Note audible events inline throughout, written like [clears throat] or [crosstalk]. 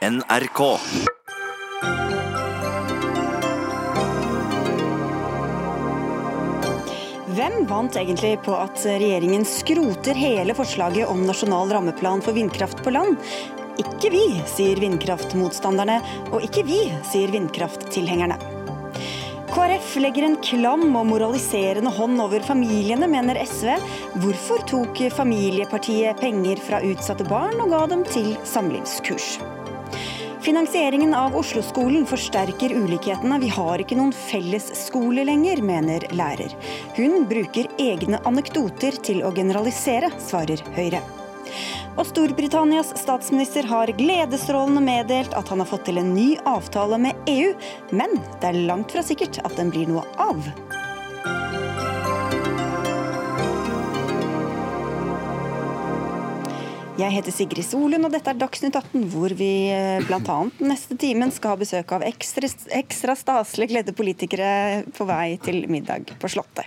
NRK. Hvem vant egentlig på at regjeringen skroter hele forslaget om nasjonal rammeplan for vindkraft på land? Ikke vi, sier vindkraftmotstanderne, og ikke vi, sier vindkrafttilhengerne. KrF legger en klam og moraliserende hånd over familiene, mener SV. Hvorfor tok familiepartiet penger fra utsatte barn og ga dem til samlivskurs? Finansieringen av Oslo-skolen forsterker ulikhetene. Vi har ikke noen fellesskole lenger, mener lærer. Hun bruker egne anekdoter til å generalisere, svarer Høyre. Og Storbritannias statsminister har gledesstrålende meddelt at han har fått til en ny avtale med EU, men det er langt fra sikkert at den blir noe av. Jeg heter Sigrid Solund, og dette er Dagsnytt 18, hvor vi bl.a. neste timen skal ha besøk av ekstra, ekstra staselig kledde politikere på vei til middag på Slottet.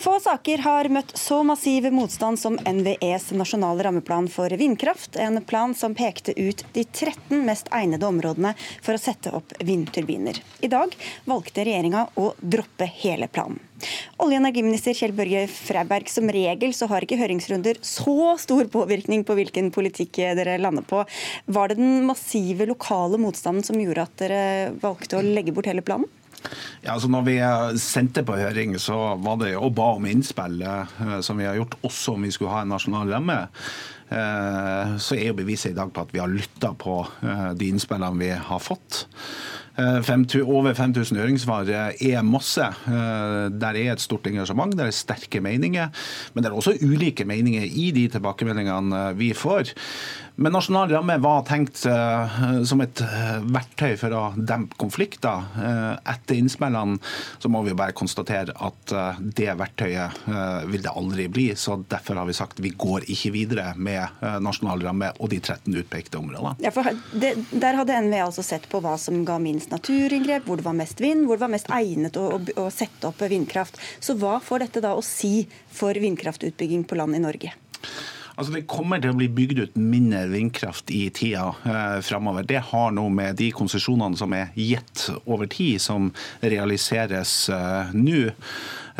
Få saker har møtt så massiv motstand som NVEs nasjonale rammeplan for vindkraft. En plan som pekte ut de 13 mest egnede områdene for å sette opp vindturbiner. I dag valgte regjeringa å droppe hele planen. Olje- og energiminister Kjell Børge Freiberg, som regel så har ikke høringsrunder så stor påvirkning på hvilken politikk dere lander på. Var det den massive lokale motstanden som gjorde at dere valgte å legge bort hele planen? Ja, altså når vi sendte på høring, så var det å ba om innspill, eh, som vi har gjort også om vi skulle ha en nasjonal ramme. Eh, så er jo beviset i dag på at vi har lytta på eh, de innspillene vi har fått. Over 5000 høringssvar er masse. Der er et stort engasjement, der er sterke meninger. Men det er også ulike meninger i de tilbakemeldingene vi får. Men nasjonal ramme var tenkt som et verktøy for å dempe konflikter. Etter innspillene så må vi bare konstatere at det verktøyet vil det aldri bli. så Derfor har vi sagt vi går ikke videre med nasjonal ramme og de 13 utpekte områdene. Ja, der hadde NVE altså sett på hva som ga minst naturinngrep, hvor det var mest vind, hvor det var mest egnet å, å, å sette opp vindkraft. Så hva får dette da å si for vindkraftutbygging på land i Norge? Altså Det kommer til å bli bygd ut mindre vindkraft i tida eh, framover. Det har noe med de konsesjonene som er gitt over tid, som realiseres eh, nå.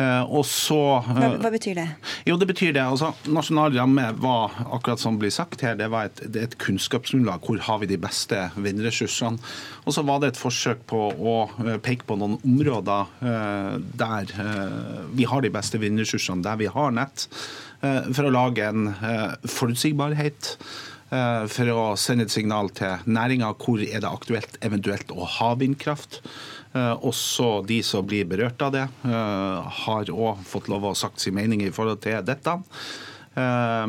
Eh, og så, hva, hva, betyr det? Jo, det betyr det. Altså, nasjonal ramme var akkurat som blir sagt her, det var et, det et kunnskapsgrunnlag. Hvor har vi de beste vindressursene? Og så var det et forsøk på å eh, peke på noen områder der vi har de beste vindressursene, der vi har nett, for å lage en forutsigbarhet for å sende et signal til næringa hvor er det aktuelt eventuelt å ha vindkraft. Eh, også de som blir berørt av det, eh, har òg fått lov å sagt sin mening i forhold til dette. Eh,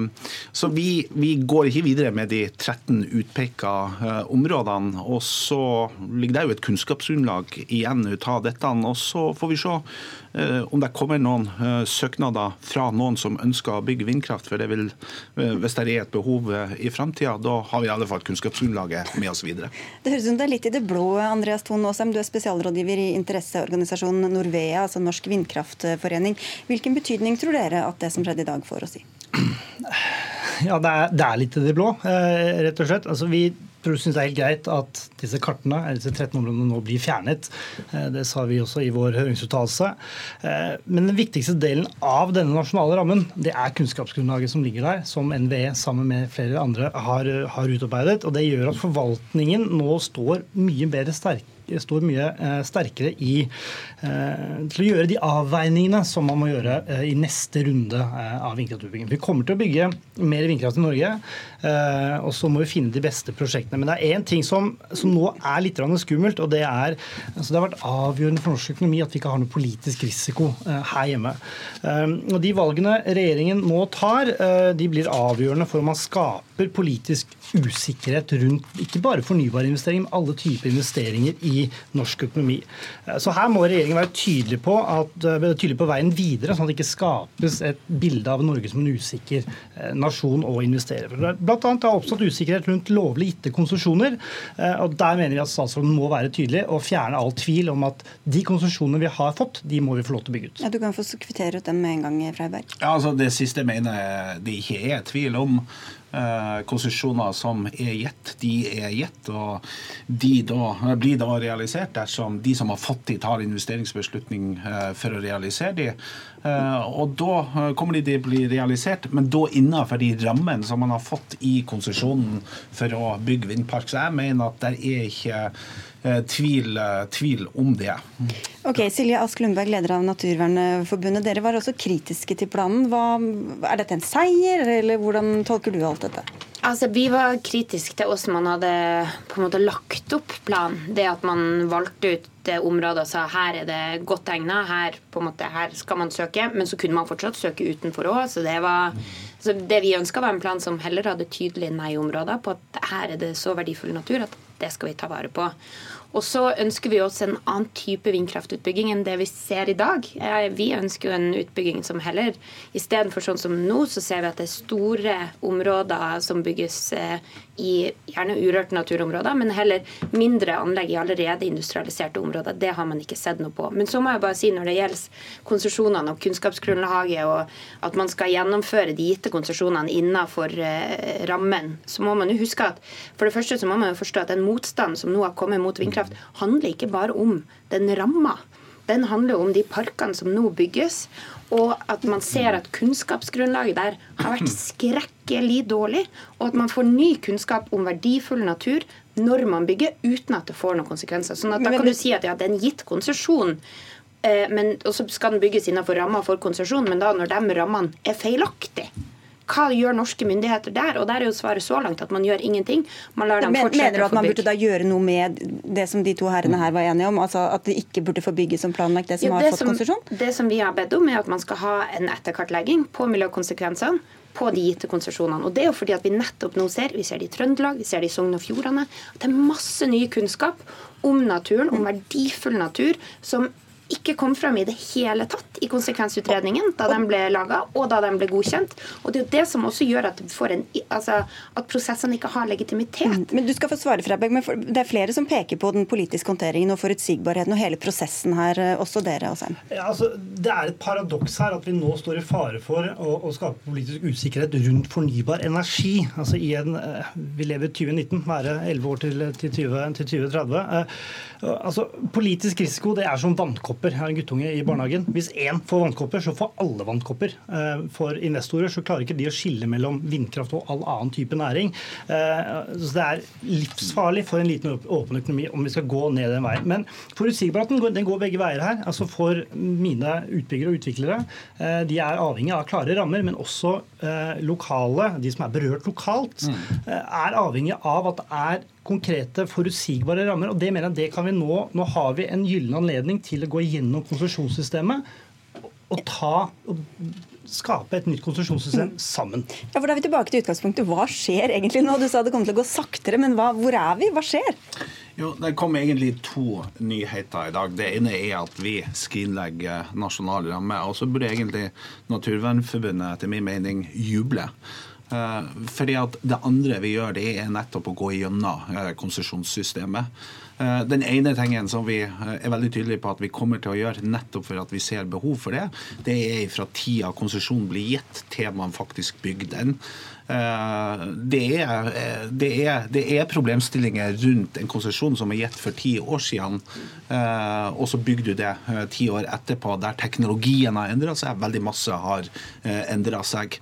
så vi, vi, går ikke videre med de 13 utpeka områdene. Og så ligger det jo et kunnskapsgrunnlag igjen ut av dette. Og så får vi se Eh, om det kommer noen eh, søknader fra noen som ønsker å bygge vindkraft, for det vil, eh, hvis det er et behov i framtida, da har vi i alle fall kunnskapsgrunnlaget med oss videre. Det høres ut som det er litt i det blå, Andreas Thon Aasheim. Du er spesialrådgiver i interesseorganisasjonen Norvea, altså Norsk vindkraftforening. Hvilken betydning tror dere at det som skjedde i dag får å si? [clears throat] Ja, det er, det er litt i det blå, rett og slett. Altså, vi syns det er helt greit at disse kartene, disse 13 områdene nå blir fjernet. Eh, det sa vi også i vår høringsuttalelse. Eh, men den viktigste delen av denne nasjonale rammen, det er kunnskapsgrunnlaget som ligger der, som NVE sammen med flere andre har, har utarbeidet. Og det gjør at forvaltningen nå står mye bedre sterk står mye eh, sterkere i, eh, til å gjøre de avveiningene som man må gjøre eh, i neste runde av vindkraftutbygging. Vi kommer til å bygge mer vindkraft i Norge, og så må vi finne de beste prosjektene. Men det er én ting som, som, nå er litt skummelt, og det er altså Det har vært avgjørende for norsk økonomi at vi ikke har noe politisk risiko her hjemme. Og De valgene regjeringen nå tar, de blir avgjørende for om man skaper politisk usikkerhet rundt ikke bare fornybare investeringer, men alle typer investeringer i norsk økonomi. Eh, så her må regjeringen være tydelig på, at, eh, tydelig på veien videre, sånn at det ikke skapes et bilde av Norge som en usikker eh, nasjon å investere. Blant annet har oppstått usikkerhet rundt lovlig gitte konsesjoner. og Der mener vi at statsråden må være tydelig og fjerne all tvil om at de konsesjonene vi har fått, de må vi få lov til å bygge ut. Ja, Du kan få kvittere ut dem med en gang, Freiberg. Ja, altså Det siste mener jeg det ikke er tvil om. Eh, konsesjoner som er gitt, de er gitt. Og de da, blir da realisert dersom de som har fått de, tar investeringsbeslutning eh, for å realisere de. Eh, og da kommer de til å bli realisert, men da innenfor de rammene som man har fått i konsesjonen for å bygge vindpark. Så jeg mener at det er ikke tvil, tvil, om det. Ok, Silje Ask Lundberg, leder av Naturvernforbundet. Dere var også kritiske til planen. Hva, er dette en seier, eller hvordan tolker du alt dette? Altså, Vi var kritiske til hvordan man hadde på en måte lagt opp planen. Det at man valgte ut områder og sa her er det godt egna, her, her skal man søke. Men så kunne man fortsatt søke utenfor òg. Så det var så det vi ønska, var en plan som heller hadde tydelige nei-områder på at her er det så verdifull natur at det skal vi ta vare på. Og så ønsker vi oss en annen type vindkraftutbygging enn det vi ser i dag. Vi ønsker jo en utbygging som heller Istedenfor sånn som nå, så ser vi at det er store områder som bygges eh, i gjerne urørte naturområder, men heller mindre anlegg i allerede industrialiserte områder. Det har man ikke sett noe på. Men så må jeg bare si når det gjelder konsesjonene og kunnskapsgrunnlaget, og at man skal gjennomføre de gitte konsesjonene innenfor eh, rammen, så må man jo huske at for det første så må man jo forstå at den motstanden som nå har kommet mot vindkraft, handler ikke bare om den ramma. Den handler om de parkene som nå bygges, og at man ser at kunnskapsgrunnlaget der har vært [clears throat] skrekkelig dårlig, og at man får ny kunnskap om verdifull natur når man bygger, uten at det får noen konsekvenser. Sånn at Da kan du si at ja, det er en gitt konsesjon, eh, og så skal den bygges innenfor ramma for konsesjon, men da når de rammene er feilaktige hva gjør norske myndigheter der? Og der er jo svaret så langt at man gjør ingenting. Man lar dem fortsette Mener du at man burde da gjøre noe med det som de to herrene her var enige om? Altså at det ikke burde få bygge som planlagt, det som ja, det har fått konsesjon? Det som vi har bedt om, er at man skal ha en etterkartlegging på miljøkonsekvensene på de gitte konsesjonene. Og det er jo fordi at vi nettopp nå ser, vi ser det i Trøndelag, vi ser det i Sogn og Fjordane, at det er masse ny kunnskap om naturen, om verdifull natur, som ikke kom fram i det hele tatt i konsekvensutredningen da den ble laga, og da den ble godkjent. Og Det er jo det som også gjør at, en, altså, at prosessene ikke har legitimitet. Mm, men Du skal få svare, Freiberg, men det er flere som peker på den politiske håndteringen og forutsigbarheten og hele prosessen her, eh, også dere, Asheim? Ja, altså, det er et paradoks her at vi nå står i fare for å, å skape politisk usikkerhet rundt fornybar energi. Altså i en, eh, Vi lever i 2019, være 11 år til, til, 20, til 2030. Eh, altså, politisk risiko det er som vannkopper vannkopper. er en guttunge i barnehagen. Hvis én får vannkopper, så får alle vannkopper. Eh, for investorer så klarer ikke de å skille mellom vindkraft og all annen type næring. Eh, så det er livsfarlig for en liten åpen økonomi om vi skal gå ned den veien. Men forutsigbarheten den går begge veier her. Altså For mine utbyggere og utviklere, eh, de er avhengig av klare rammer, men også lokale, de som er berørt lokalt, mm. er avhengig av at det er konkrete, forutsigbare rammer. og det mener jeg det kan vi Nå Nå har vi en gyllen anledning til å gå gjennom konsesjonssystemet og ta og skape et nytt konsesjonssystem sammen. Ja, for Da er vi tilbake til utgangspunktet. Hva skjer egentlig nå? Du sa det kommer til å gå saktere, men hva, hvor er vi? Hva skjer? Jo, Det kom egentlig to nyheter i dag. Det ene er at vi skrinlegger nasjonal ramme. Og så burde egentlig Naturvernforbundet etter min mening juble. Eh, fordi at Det andre vi gjør, det er nettopp å gå gjennom eh, konsesjonssystemet. Eh, den ene tingen som vi er veldig tydelige på at vi kommer til å gjøre, nettopp for at vi ser behov for det, det er fra tida konsesjonen blir gitt til man faktisk bygger den. Det er, det, er, det er, problemstillinger rundt en konsesjon som er gitt for ti år siden, og så bygger du det ti år etterpå, der teknologien har endra seg, veldig masse har endra seg.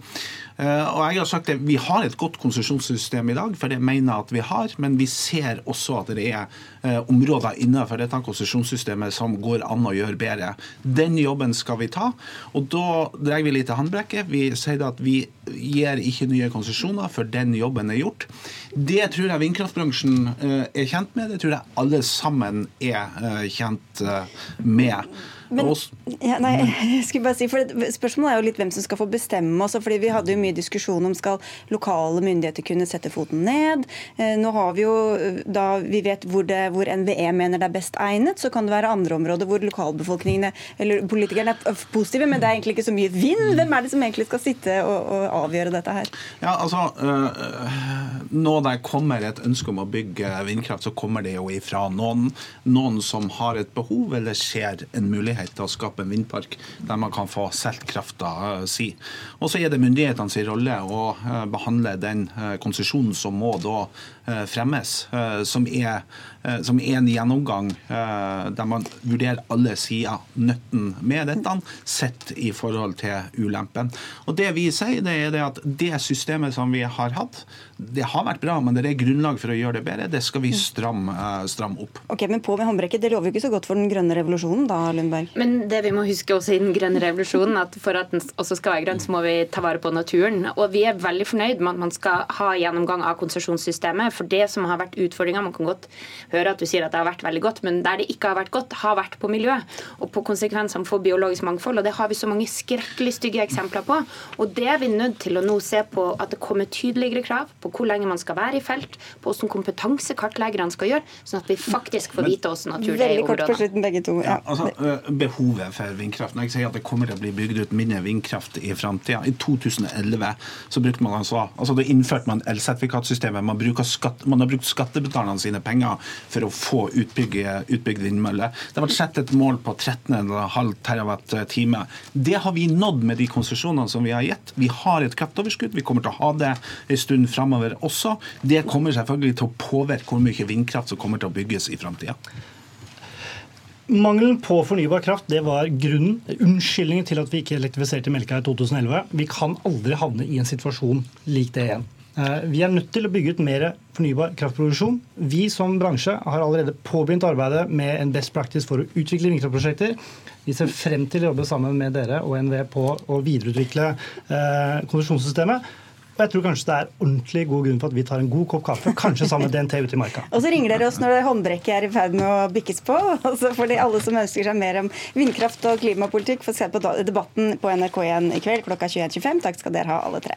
Eh, og jeg har sagt at Vi har et godt konsesjonssystem i dag, for det mener jeg at vi har. Men vi ser også at det er eh, områder innenfor dette konsesjonssystemet som går an å gjøre bedre. Den jobben skal vi ta. Og da dreier vi litt til håndbrekket. Vi sier at vi gir ikke nye konsesjoner før den jobben er gjort. Det tror jeg vindkraftbransjen eh, er kjent med. Det tror jeg alle sammen er kjent med. Men, ja, nei, [laughs] jeg skulle bare si, for Spørsmålet er jo litt hvem som skal få bestemme. Også, fordi Vi hadde jo mye diskusjon om skal lokale myndigheter kunne sette foten ned. Eh, nå har Vi jo, da vi vet hvor, det, hvor NVE mener det er best egnet, så kan det være andre områder hvor lokalbefolkningene eller politikerne er positive, men det er egentlig ikke så mye vind. Hvem er det som egentlig skal sitte og, og avgjøre dette her? Ja, altså, øh, Når det kommer et ønske om å bygge vindkraft, så kommer det jo ifra noen, noen som har et behov eller ser en mulighet mulighet til å skape en vindpark der man kan få solgt krafta si. Og så er det myndighetene sin rolle å behandle den konsesjonen som må da fremmes, som er, som er en gjennomgang der man vurderer alle sider nytten med dette, sett i forhold til ulempen. Og Det vi sier, det er det at det systemet som vi har hatt, det har vært bra, men det er grunnlag for å gjøre det bedre. Det skal vi stramme, stram opp. Ok, Men på med håndbrekket, det lover jo ikke så godt for den grønne revolusjonen da, Lundberg? Men det vi må huske også i den grønne revolusjonen, at for at den også skal være grønn, så må vi ta vare på naturen. Og vi er veldig fornøyd med at man skal ha gjennomgang av konsesjonssystemet. For det som har vært utfordringa, man kan godt høre at du sier at det har vært veldig godt, men der det ikke har vært godt, har vært på miljø og på konsekvensene for biologisk mangfold. Og det har vi så mange skrekkelig stygge eksempler på. Og det er vi nødt til å nå se på at det kommer tydeligere krav på hvor lenge man skal være i felt, på hvordan kompetanse kartleggerne skal gjøre, sånn at vi faktisk får vite hvordan natur det er i området. Kort slutten, begge to. Ja. Ja, altså, behovet for vindkraft. Når jeg sier at det kommer til å bli bygd ut mindre vindkraft i framtida I 2011 så brukte man altså, altså da innførte man elsertifikatsystemet. Man, man, har brukt skattebetalerne sine penger for å få utbygd, utbygd vindmøller. Det vært satt et mål på 13,5 TWh. Det har vi nådd med de konsesjonene som vi har gitt. Vi har et kraftoverskudd. Vi kommer til å ha det en stund framover også. Det kommer selvfølgelig til å påvirke hvor mye vindkraft som kommer til å bygges i framtida. Mangelen på fornybar kraft det var grunnen, unnskyldningen til at vi ikke elektrifiserte Melka i 2011. Vi kan aldri havne i en situasjon lik det igjen. Eh, vi er nødt til å bygge ut mer fornybar kraftproduksjon. Vi som bransje har allerede påbegynt arbeidet med en best practice for å utvikle vindkraftprosjekter. Vi ser frem til å jobbe sammen med dere og NVE på å videreutvikle eh, konsesjonssystemet. Og jeg tror kanskje det er ordentlig god grunn for at vi tar en god kopp kaffe, kanskje sammen med DNT ute i marka. Og så ringer dere oss når håndbrekket er i ferd med å bikkes på. [laughs] Og så får de alle som ønsker seg mer om vindkraft og klimapolitikk, få se på debatten på NRK1 i kveld klokka 21.25. Takk skal dere ha, alle tre.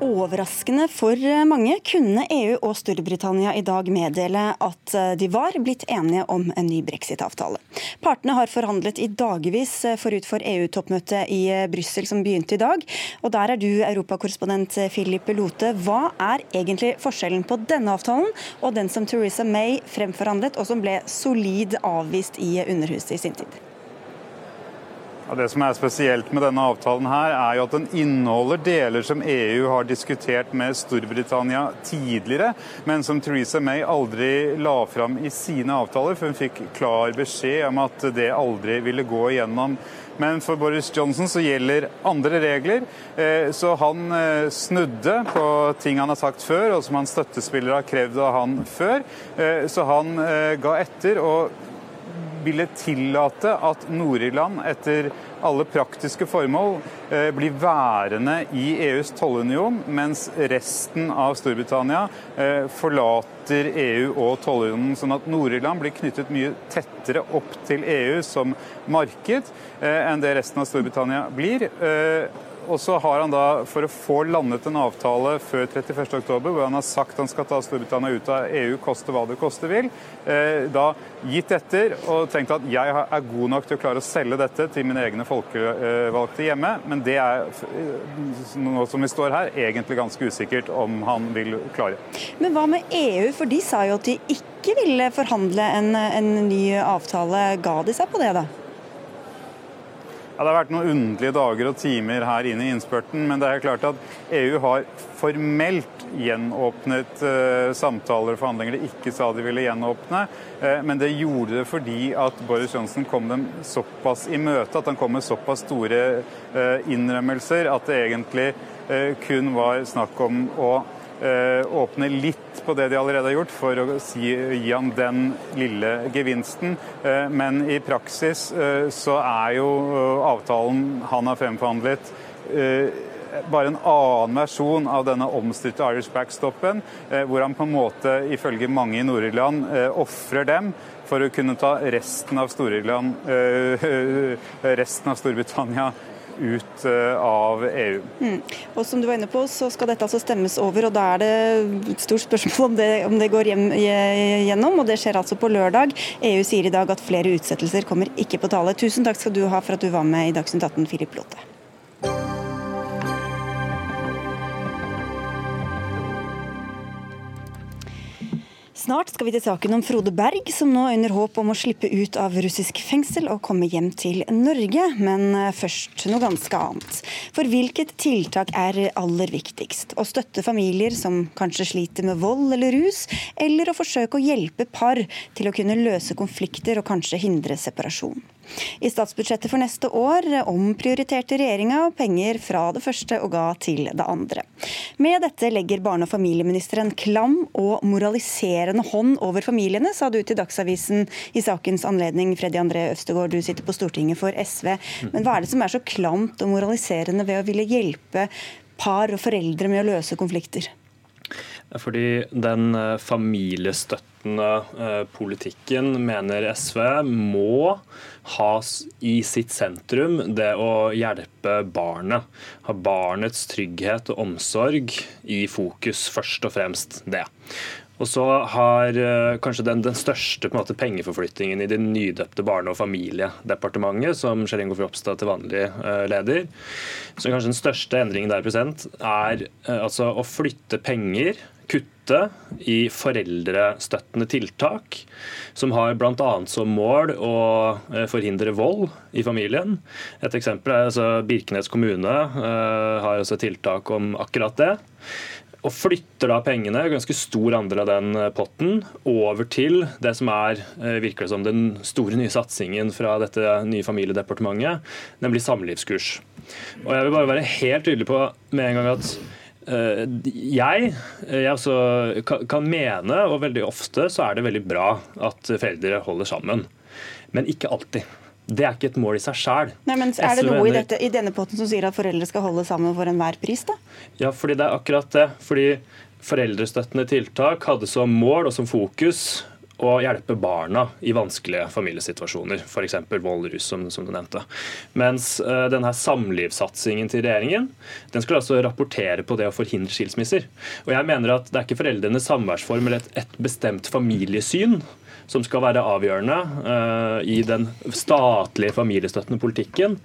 Overraskende for mange kunne EU og Storbritannia i dag meddele at de var blitt enige om en ny brexit-avtale. Partene har forhandlet i dagevis forut for EU-toppmøtet i Brussel som begynte i dag. Og der er du europakorrespondent Philip Lote. Hva er egentlig forskjellen på denne avtalen og den som Theresa May fremforhandlet, og som ble solid avvist i Underhuset i sin tid? Det som er spesielt med denne avtalen, her er jo at den inneholder deler som EU har diskutert med Storbritannia tidligere, men som Theresa May aldri la fram i sine avtaler, for hun fikk klar beskjed om at det aldri ville gå igjennom. Men for Boris Johnson så gjelder andre regler, eh, så han eh, snudde på ting han har sagt før, og som hans støttespillere har krevd av han før. Eh, så han ga etter. og ville tillate at Nord-Irland etter alle praktiske formål eh, blir værende i EUs tollunion, mens resten av Storbritannia eh, forlater EU og tollunionen. Sånn at Nord-Irland blir knyttet mye tettere opp til EU som marked eh, enn det resten av Storbritannia blir. Og så har han da, for å få landet en avtale før 31.10, hvor han har sagt han skal ta Storbritannia ut av EU, koste hva det koste vil, eh, da gitt etter og tenkt at jeg er god nok til å klare å selge dette til mine egne folkevalgte hjemme, men det er eh, nå som vi står her, egentlig ganske usikkert om han vil klare. Men hva med EU, for de sa jo at de ikke ville forhandle en, en ny avtale. Ga de seg på det, da? Ja, det har vært noen underlige dager og timer her inne i innspurten, men det er klart at EU har formelt gjenåpnet uh, samtaler og forhandlinger de ikke sa de ville gjenåpne. Uh, men det gjorde det fordi at Boris Johnson kom dem såpass i møte, at han kom med såpass store uh, innrømmelser at det egentlig kun var snakk om å Eh, åpne litt på det de allerede har gjort, for å gi ham den lille gevinsten. Eh, men i praksis eh, så er jo avtalen han har fremforhandlet bare en annen versjon av denne omstridte Irish backstoppen, hvor han på en måte, ifølge mange i Nord-Irland, ofrer dem for å kunne ta resten av, [laughs] resten av Storbritannia ut av EU. Mm. Og som du var inne på, så skal dette altså stemmes over, og da er det et stort spørsmål om det, om det går hjem, gjennom. og Det skjer altså på lørdag. EU sier i dag at flere utsettelser kommer ikke på tale. Tusen takk skal du ha for at du var med i Dagsnytt 18, Filip Lotte. Snart skal vi til saken om Frode Berg, som nå under håp om å slippe ut av russisk fengsel og komme hjem til Norge. Men eh, først noe ganske annet. For hvilket tiltak er aller viktigst? Å støtte familier som kanskje sliter med vold eller rus, eller å forsøke å hjelpe par til å kunne løse konflikter og kanskje hindre separasjon? I statsbudsjettet for neste år omprioriterte regjeringa penger fra det første og ga til det andre. Med dette legger barne- og familieministeren klam og moraliserende hånd over familiene, sa du til Dagsavisen i sakens anledning. Freddy André Øvstegård, du sitter på Stortinget for SV. Men hva er det som er så klamt og moraliserende ved å ville hjelpe par og foreldre med å løse konflikter? Fordi den eh, familiestøttende eh, politikken, mener SV, må ha i sitt sentrum det å hjelpe barnet. Ha barnets trygghet og omsorg i fokus, først og fremst det. Og så har uh, kanskje den, den største måte, pengeforflyttingen i det nydøpte Barne- og familiedepartementet, som Kjell Ingolf Ropstad til vanlig uh, leder. Så kanskje den største endringen der er uh, altså å flytte penger kutte i foreldrestøttende tiltak, som har bl.a. som mål å forhindre vold i familien. Et eksempel er altså Birkenes kommune har også tiltak om akkurat det og flytter da pengene, ganske stor andel av den eh, potten, over til det som er eh, virker som den store nye satsingen fra dette nye familiedepartementet, nemlig samlivskurs. Og Jeg vil bare være helt tydelig på med en gang at uh, jeg, jeg kan mene, og veldig ofte så er det veldig bra at foreldre holder sammen. Men ikke alltid. Det er ikke et mål i seg sjøl. Er det noe i, dette, i, denne potten som sier at foreldre skal holde sammen for enhver pris? da? Ja, fordi det er akkurat det. Fordi foreldrestøttende tiltak hadde som mål og som fokus å hjelpe barna i vanskelige familiesituasjoner, f.eks. vold, rus, som, som, du nevnte. Mens uh, denne samlivssatsingen til regjeringen den skulle altså rapportere på det å forhindre skilsmisser. Og jeg mener at Det er ikke foreldrenes samværsform eller et, et bestemt familiesyn som skal være avgjørende uh, i den statlige familiestøttende politikken,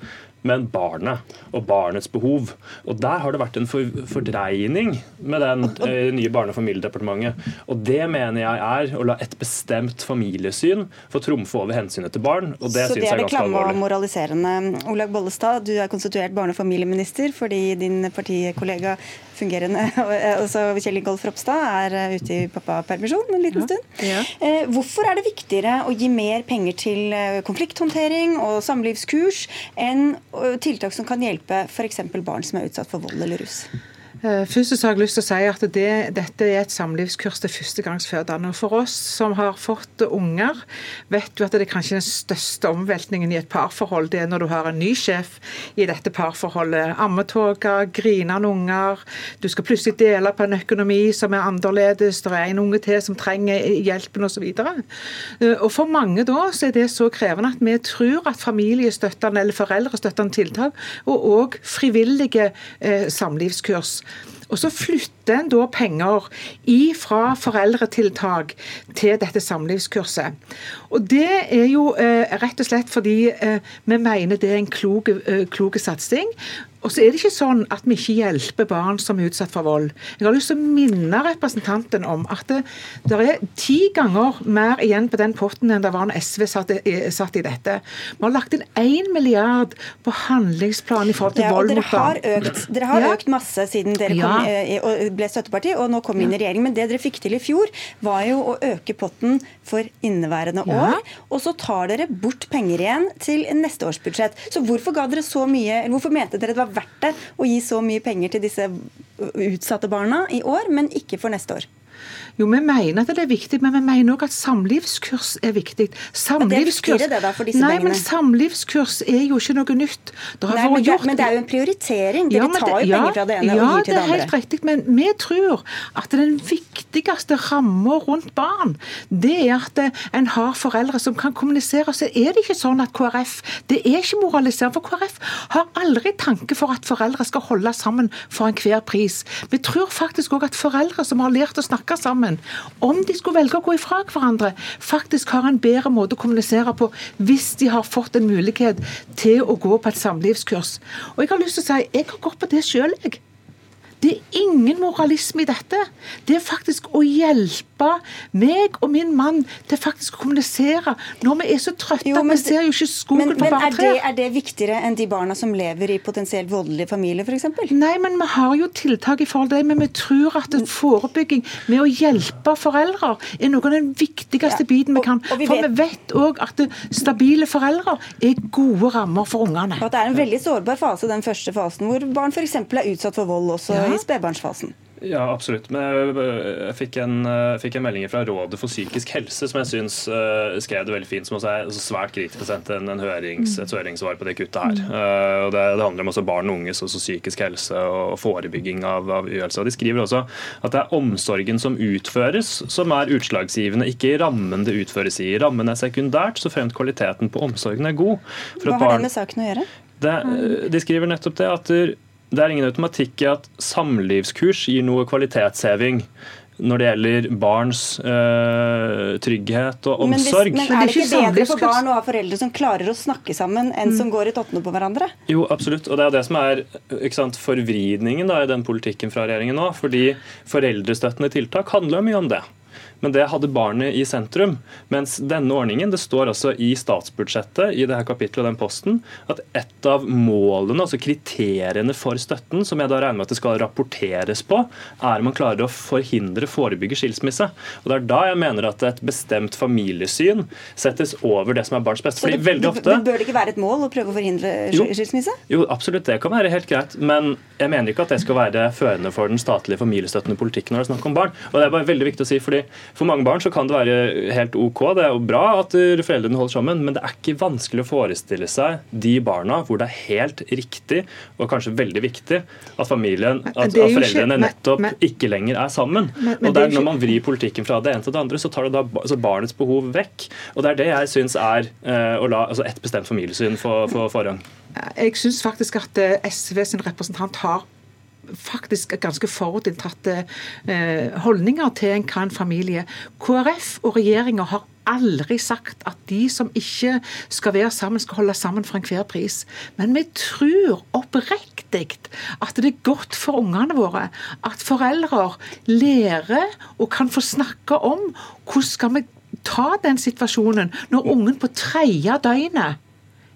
men barnet og barnets behov. Og Der har det vært en for, fordreining med den uh, nye Barne- og familiedepartementet. Og Det mener jeg er å la et bestemt familiesyn få trumfe over hensynet til barn. og det syns jeg er ganske alvorlig. Så det er det klamme og moraliserende. Olaug Bollestad, du er konstituert barne- og familieminister fordi din partikollega fungerende. [laughs] Altså, Kjell Ingolf Ropstad er eh, ute i pappapermisjon en liten stund. Ja. Ja. Eh, hvorfor er det viktigere å gi mer penger til eh, konflikthåndtering og samlivskurs enn tiltak som kan hjelpe f.eks. barn som er utsatt for vold eller rus? Eh, først så har jeg lyst til å si at det, Dette er et samlivskurs til førstegangsfødende. For oss som har fått unger, vet du at det er kanskje den største omveltningen i et parforhold. Det er når du har en ny sjef i dette parforholdet. Ammetåker, grinende unger. Du skal plutselig dele på en økonomi som er annerledes. Det er en unge til som trenger hjelpen osv. Eh, for mange da så er det så krevende at vi tror at familiestøttende eller foreldrestøttende tiltak, og òg frivillige eh, samlivskurs og så flytter en da penger fra foreldretiltak til dette samlivskurset. Og Det er jo eh, rett og slett fordi eh, vi mener det er en klok, eh, satsing. Og så er det ikke sånn at vi ikke hjelper barn som er utsatt for vold. Jeg har lyst til å minne representanten om at det, det er ti ganger mer igjen på den potten enn det var når SV satt, satt i dette. Vi har lagt inn én milliard på handlingsplan i forhold til ja, vold mot barn. Økt, dere har ja. økt masse siden dere ja. kom, eh, ble støtteparti, og nå kom inn i regjering. Men det dere fikk til i fjor, var jo å øke potten for inneværende år. Og så tar dere bort penger igjen til neste års budsjett. Så hvorfor ga dere så mye, eller hvorfor mente dere det var verdt det å gi så mye penger til disse utsatte barna i år, men ikke for neste år? Jo, vi mener at det er viktig, men vi mener òg at samlivskurs er viktig. Samlivskurs det, da, for disse Nei, pengene? men samlivskurs er jo ikke noe nytt. Det har Nei, vært men, det, gjort men det er jo en prioritering. Dere men tar jo ja, penger fra det ene ja, og gir til det andre. Ja, det er helt riktig, men vi tror at den viktigste ramma rundt barn, det er at eh, en har foreldre som kan kommunisere. Så er det ikke sånn at KrF Det er ikke moraliserende. For KrF har aldri tanke for at foreldre skal holde sammen for enhver pris. Vi tror faktisk òg at foreldre som har lært å snakke sammen, om de skulle velge å gå ifra hverandre, faktisk har en bedre måte å kommunisere på hvis de har fått en mulighet til å gå på et samlivskurs. Og jeg har lyst til å si, jeg har gått på det sjøl, jeg. Det er ingen moralisme i dette. Det er faktisk å hjelpe meg og min mann til faktisk å kommunisere når vi er så trøtte Jo, at vi ser jo ikke skogen Men, på men bare er, er det viktigere enn de barna som lever i potensielt voldelige familier, f.eks.? Nei, men vi har jo tiltak i forhold til det, men vi tror at det forebygging med å hjelpe foreldre er noe av den viktigste Ja, biten vi og- kan. og vi For vet- vi vet òg at stabile foreldre er gode rammer for ungene. Og at det er en veldig sårbar fase, den første fasen, hvor barn f.eks. er utsatt for vold også Ja. I spedbarnsfasen. Ja, absolutt. Men jeg, fikk en, fikk en melding fra Rådet for psykisk helse som jeg syns uh, skrev det veldig fint, som også er svært kritisk sendte en, en hørings, et høringssvar på det kuttet her. Uh, og det, det handler om også barn og unges også psykisk helse og forebygging av, av uhelse. Og De skriver også at det er omsorgen som utføres som er utslagsgivende, ikke rammen det utføres i. Rammen er sekundært, så fremt kvaliteten på omsorgen er god. For Hva har barn- det med saken å gjøre? det, de skriver nettopp det at det er ingen automatikk i at samlivskurs gir noe kvalitetsheving når det gjelder barns øh, trygghet og Men, hvis, omsorg. men er det ikke bedre for barn å ha foreldre som klarer å snakke sammen, enn Mm. som går i tottene på hverandre? Jo, absolutt. Og det er det som er ikke sant, forvridningen da, i den politikken fra regjeringen nå. Fordi foreldrestøttende tiltak handler jo mye om det. Men det hadde barnet i sentrum. Mens denne ordningen, det står altså i statsbudsjettet i det her kapittelet og den posten, at et av målene, altså kriteriene for støtten, som jeg da regner med at det skal rapporteres på, er om man klarer å forhindre, forebygge skilsmisse. Og Det er da jeg mener at et bestemt familiesyn settes over det som er barns beste. Fordi det, veldig ofte Bør det ikke være et mål å prøve å forhindre Jo. skilsmisse? jo, absolutt, det kan være helt greit. Men jeg mener ikke at det skal være førende for den statlige familiestøttende politikken når det er snakk om barn. Og det er bare veldig viktig å si, fordi For mange barn så kan det være helt OK, det er jo bra at foreldrene holder sammen, men det er ikke vanskelig å forestille seg de barna hvor det er helt riktig og kanskje veldig viktig at familien, at, at foreldrene nettopp ikke lenger er sammen. Men- men og det det er er Når man vrir politikken fra det ene til det andre, så tar det da altså barnets behov vekk. Og det er det jeg syns er eh, å la altså et bestemt familiesyn få få forrang. Jeg syns faktisk at eh, SV sin representant har faktisk ganske forutinntatte eh, holdninger til en- hva en familie KrF og regjeringa har aldri sagt at de som ikke skal være sammen, skal holde sammen for enhver pris. Men vi tror oppriktig at det er godt for ungene våre at foreldre lærer og kan få snakke om hvordan skal vi ta den situasjonen når ungen på tredje døgnet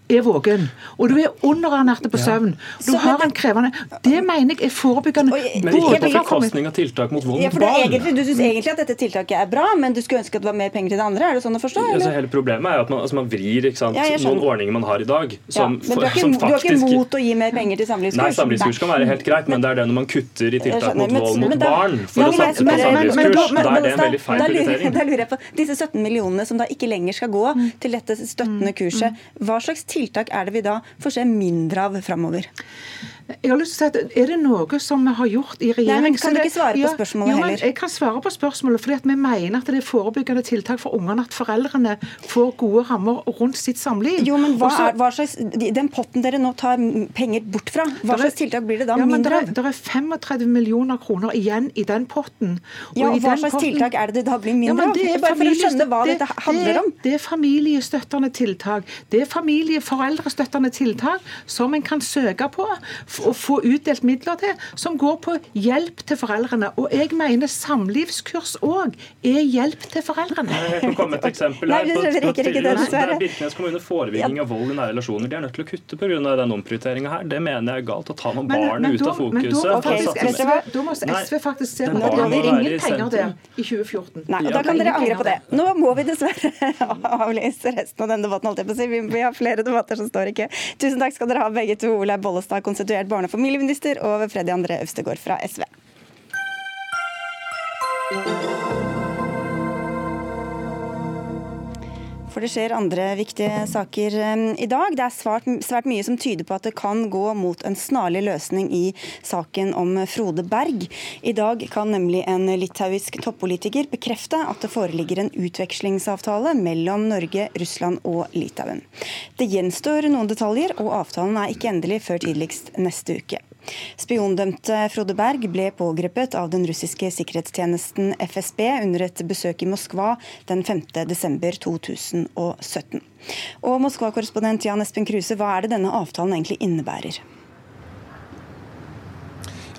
er våken, og du er underernært på søvn, du Så, har en krevende Det mener jeg er forebyggende. Men ikke på for bekostning av tiltak mot vold mot barn. egentlig, Du syns egentlig at dette tiltaket er bra, men du skulle ønske at det var mer penger til det andre? Er det sånn å forstå? Altså, Eller? hele Problemet er jo at man, altså, man vrir ikke sant, Ja, noen ordninger man har i dag, Ja, som, men du har, ikke, som du har ikke mot å gi mer penger til samlivskurs? Nei, samlivskurs kan være helt greit, men det er det når man kutter i tiltak mot vold mot barn for Ja, å men satse på men- men- men- samlivskurs. Da er det en veldig feil prioritering. Da lurer jeg på, Disse 17 millionene som da ikke lenger skal gå til dette støttende kurset, hva slags tiltak er det vi da får se mindre av framover? Jeg har lyst til å si at Er det noe som vi har gjort i regjering Nei, men kan du ikke svare på spørsmålet jo, heller? Jeg kan svare på spørsmålet, fordi at vi mener at det er forebyggende tiltak for ungene at foreldrene får gode rammer rundt sitt samliv. Jo, men hva Også, er, hva slags, Den potten dere nå tar penger bort fra, hva Der er- slags tiltak blir det da ja, mindre av? er, er 35 millioner kroner igjen i den potten. Ja, i og Hva den slags potten- tiltak er det det da blir Ja, mindre men av? det er Bare for å skjønne hva det- dette handler om. Det, det er familiestøttende tiltak. Det er familieforeldrestøttende tiltak som en kan søke på og få utdelt midler til, som går på hjelp til foreldrene. Og jeg mener samlivskurs òg er hjelp til foreldrene. Jeg kan komme et eksempel her. På, På, på, ikke det, der. Birkenes kommune forebygging av vold i nære relasjoner. De er nødt til å kutte pga. den omprioriteringa her. Det mener jeg er galt. Å ta man Men- barnet men ut da- av men da- fokuset. Ok, for å skal- satse vet dere mer. hva? Da må SV faktisk se på at det må være ingen penger der i 2014. Nei, og Da kan dere angre på det. Nå må vi dessverre [laughs] avlyse resten av denne debatten. å. Vi, vi har flere debatter som står i kø. Tusen takk skal dere ha begge to. Olaug Bollestad, konstituert barne- og familieminister, og Freddy André Øvstegård fra SV. For det skjer andre viktige saker um, i dag. Det er svært, svært, mye som tyder på at det kan gå mot en snarlig løsning i saken om Frode Berg. I dag kan nemlig en litauisk toppolitiker bekrefte at det foreligger en utvekslingsavtale mellom Norge, Russland og Litauen. Det gjenstår noen detaljer, og avtalen er ikke endelig før tidligst neste uke. Spiondømte Frode Berg ble pågrepet av den russiske sikkerhetstjenesten FSB under et besøk i Moskva den 5. desember 2017. Og Moskva-korrespondent Jan Espen Kruse, hva er det denne avtalen egentlig innebærer?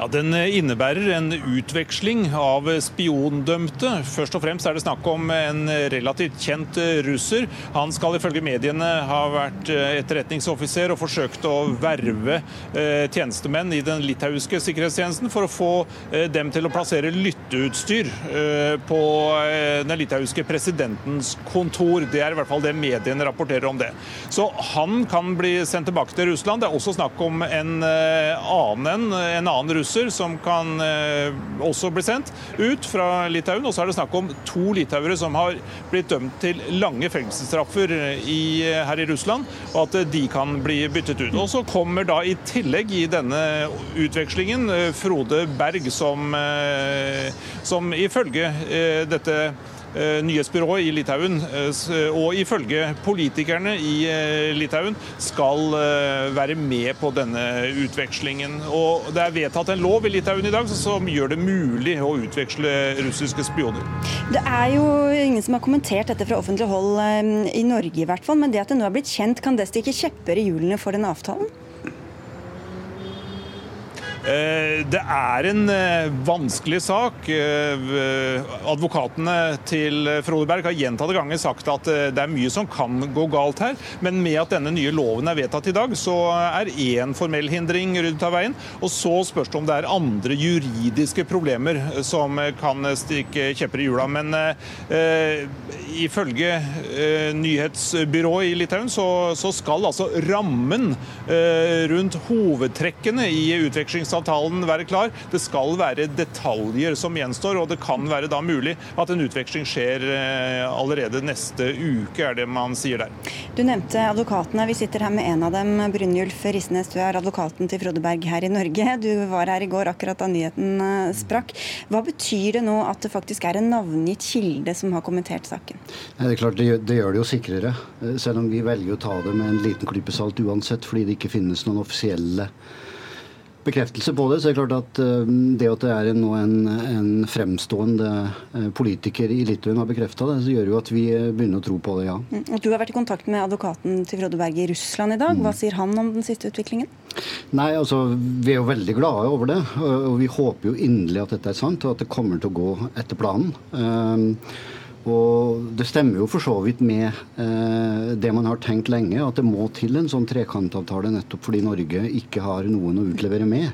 Ja, Den innebærer en utveksling av spiondømte. Først og fremst er det snakk om en relativt kjent russer. Han skal ifølge mediene ha vært etterretningsoffiser og forsøkt å verve eh, tjenestemenn i den litauiske sikkerhetstjenesten for å få eh, dem til å plassere lytteutstyr eh, på den litauiske presidentens kontor. Det er i hvert fall det mediene rapporterer om det. Så han kan bli sendt tilbake til Russland. Det er også snakk om en annen, en annen russer russer som kan eh, også bli sendt ut fra Litauen. Og så er det snakk om to litauere som har blitt dømt til lange fengselsstraffer i, her i Russland, og at de kan bli byttet ut. Og så kommer da i tillegg i denne utvekslingen eh, Frode Berg, som, eh, som ifølge dette Eh, nyhetsbyrået i Litauen, eh, og ifølge politikerne i eh, Litauen, skal være med på denne utvekslingen. Og Det er vedtatt en lov i Litauen i dag som gjør det mulig å utveksle russiske spioner. Det er jo ingen som har kommentert dette fra offentlig hold i Norge, i hvert fall, men det at det nå er blitt kjent, kan det stikke kjepper i hjulene for den avtalen? Eh, det er en eh, vanskelig sak. Eh, advokatene til Frode Berg har gjentatte ganger sagt at det er mye som kan gå galt her. Men med at denne nye loven er vedtatt i dag, så er én formell hindring ryddet av veien. Og så spørs det om det er andre juridiske problemer som kan stikke kjepper i hjula. Men eh, ifølge eh, nyhetsbyrået i Litauen så, så skal altså rammen eh, rundt hovedtrekkene i utvekslings frihandelsavtalen være klar. Det skal være detaljer som gjenstår, og det kan være da mulig at en utveksling skjer eh, allerede neste uke, er det man sier der. Du nevnte advokatene. Vi sitter her med en av dem. Brynjulf Risnes, du er advokaten til Frode Berg her i Norge. Du var her i går akkurat da nyheten eh, sprakk. Hva betyr det nå at det faktisk er en navngitt kilde som har kommentert saken? Det er klart, det gjør, det gjør det jo sikrere. Eh, selv om vi velger å ta det med en liten klype salt uansett, fordi det ikke finnes noen offisielle bekreftelse på det. Så er det klart at eh, det at det er nå en, en fremstående eh, politiker i Litauen har bekrefta det, så gjør jo at vi begynner å tro på det, ja. Og du har vært i kontakt med advokaten til Frode Berg i Russland i dag. Hva mm. sier han om den siste utviklingen? Nei, altså, Vi er jo veldig glade over det. Og vi håper jo inderlig at dette er sant, og at det kommer til å gå etter planen. Og Det stemmer jo for så vidt med eh, det man har tenkt lenge, at det må til en sånn trekantavtale nettopp fordi Norge ikke har noen å utlevere med.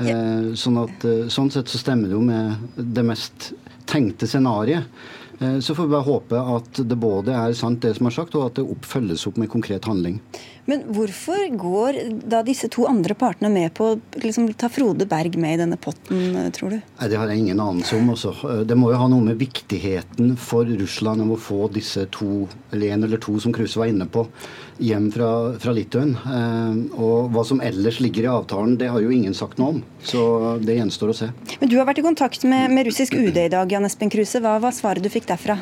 Eh, sånn, at, eh, sånn sett så stemmer det jo med det mest tenkte scenarioet. Eh, så får vi bare håpe at det både er sant det som er sagt, og at det følges opp med konkret handling. Men hvorfor går da disse to andre partene med på å liksom, ta Frode Berg med i denne potten, tror du? Nei, Det har jeg ingen anelse om. Også. Det må jo ha noe med viktigheten for Russland om å få disse to, eller en eller to som Kruse var inne på, hjem fra, fra Litauen. Eh, og hva som ellers ligger i avtalen, det har jo ingen sagt noe om. Så det gjenstår å se. Men Du har vært i kontakt med, med russisk UD i dag, Jan Espen Kruse. Hva var svaret du fikk derfra?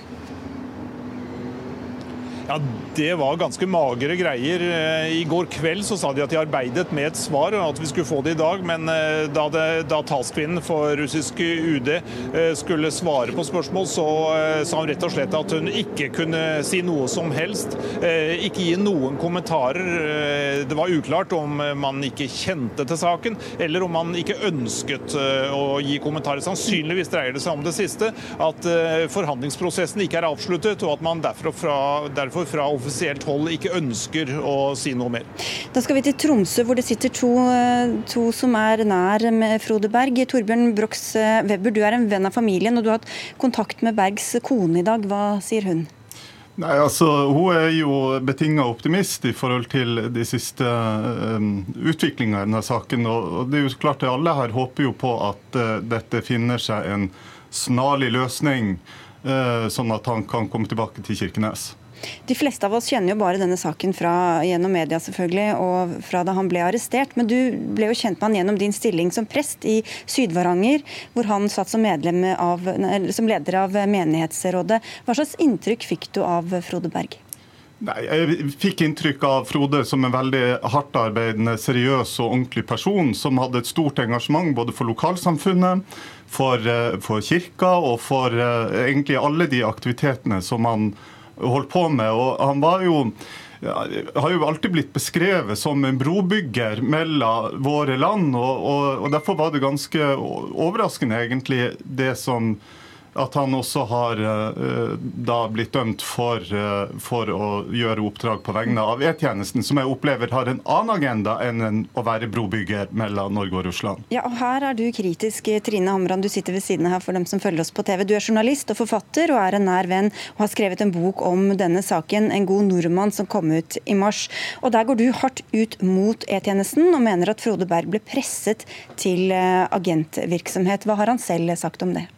Ja, Det var ganske magre greier. Eh, I går kveld så sa de at de arbeidet med et svar, og at vi skulle få det i dag. Men eh, da, det, da talskvinnen for russisk UD eh, skulle svare på spørsmål, så sa hun rett og slett at hun ikke kunne si noe som helst. Ikke gi noen kommentarer. Det var uklart om man ikke kjente til saken, eller om man ikke ønsket å gi kommentarer. Sannsynligvis dreier det seg om det siste, at forhandlingsprosessen ikke er avsluttet, og at man derfor fra, derfor fra offisielt hold ikke ønsker å si noe mer. Da skal vi til Tromsø, hvor det sitter to, eh, to som er nær med Frode Berg. Torbjørn Brox eh, Webber, du er en venn av familien, og du har hatt kontakt med Bergs kone i dag. Hva sier hun? Nei, altså, Hun er jo betinga optimist i forhold til de siste um, utviklinga i denne saken. og det er jo klart at Alle her håper jo på at uh, dette finner seg en snarlig løsning uh, sånn at han kan komme tilbake til Kirkenes. De fleste av oss kjenner jo bare denne saken fra, gjennom media selvfølgelig, og fra da han ble arrestert. Men du ble jo kjent med han gjennom din stilling som prest i Syd-Varanger, hvor han satt som, av, som leder av menighetsrådet. Hva slags inntrykk fikk du av Frode Berg? Nei, Jeg fikk inntrykk av Frode som en veldig hardtarbeidende, seriøs og ordentlig person, som hadde et stort engasjement både for lokalsamfunnet, for, eh, for kirka og for uh, egentlig alle de aktivitetene som han holdt på med. Og han var jo har jo alltid blitt beskrevet som en brobygger mellom våre land. Og, og, og Derfor var det ganske overraskende, egentlig, det som at han også har uh, da blitt dømt for, uh, for, å gjøre oppdrag på vegne av E-tjenesten, som jeg opplever har en annen agenda enn en, å være brobygger mellom Norge og Russland. Ja, og Her er du kritisk, Trine Hamran. Du sitter ved siden her for dem som følger oss på TV. Du er journalist og forfatter og er en nær venn og har skrevet en bok om denne saken, 'En god nordmann', som kom ut i mars. Og Der går du hardt ut mot E-tjenesten og mener at Frode Berg ble presset til agentvirksomhet. Hva har han selv sagt om det?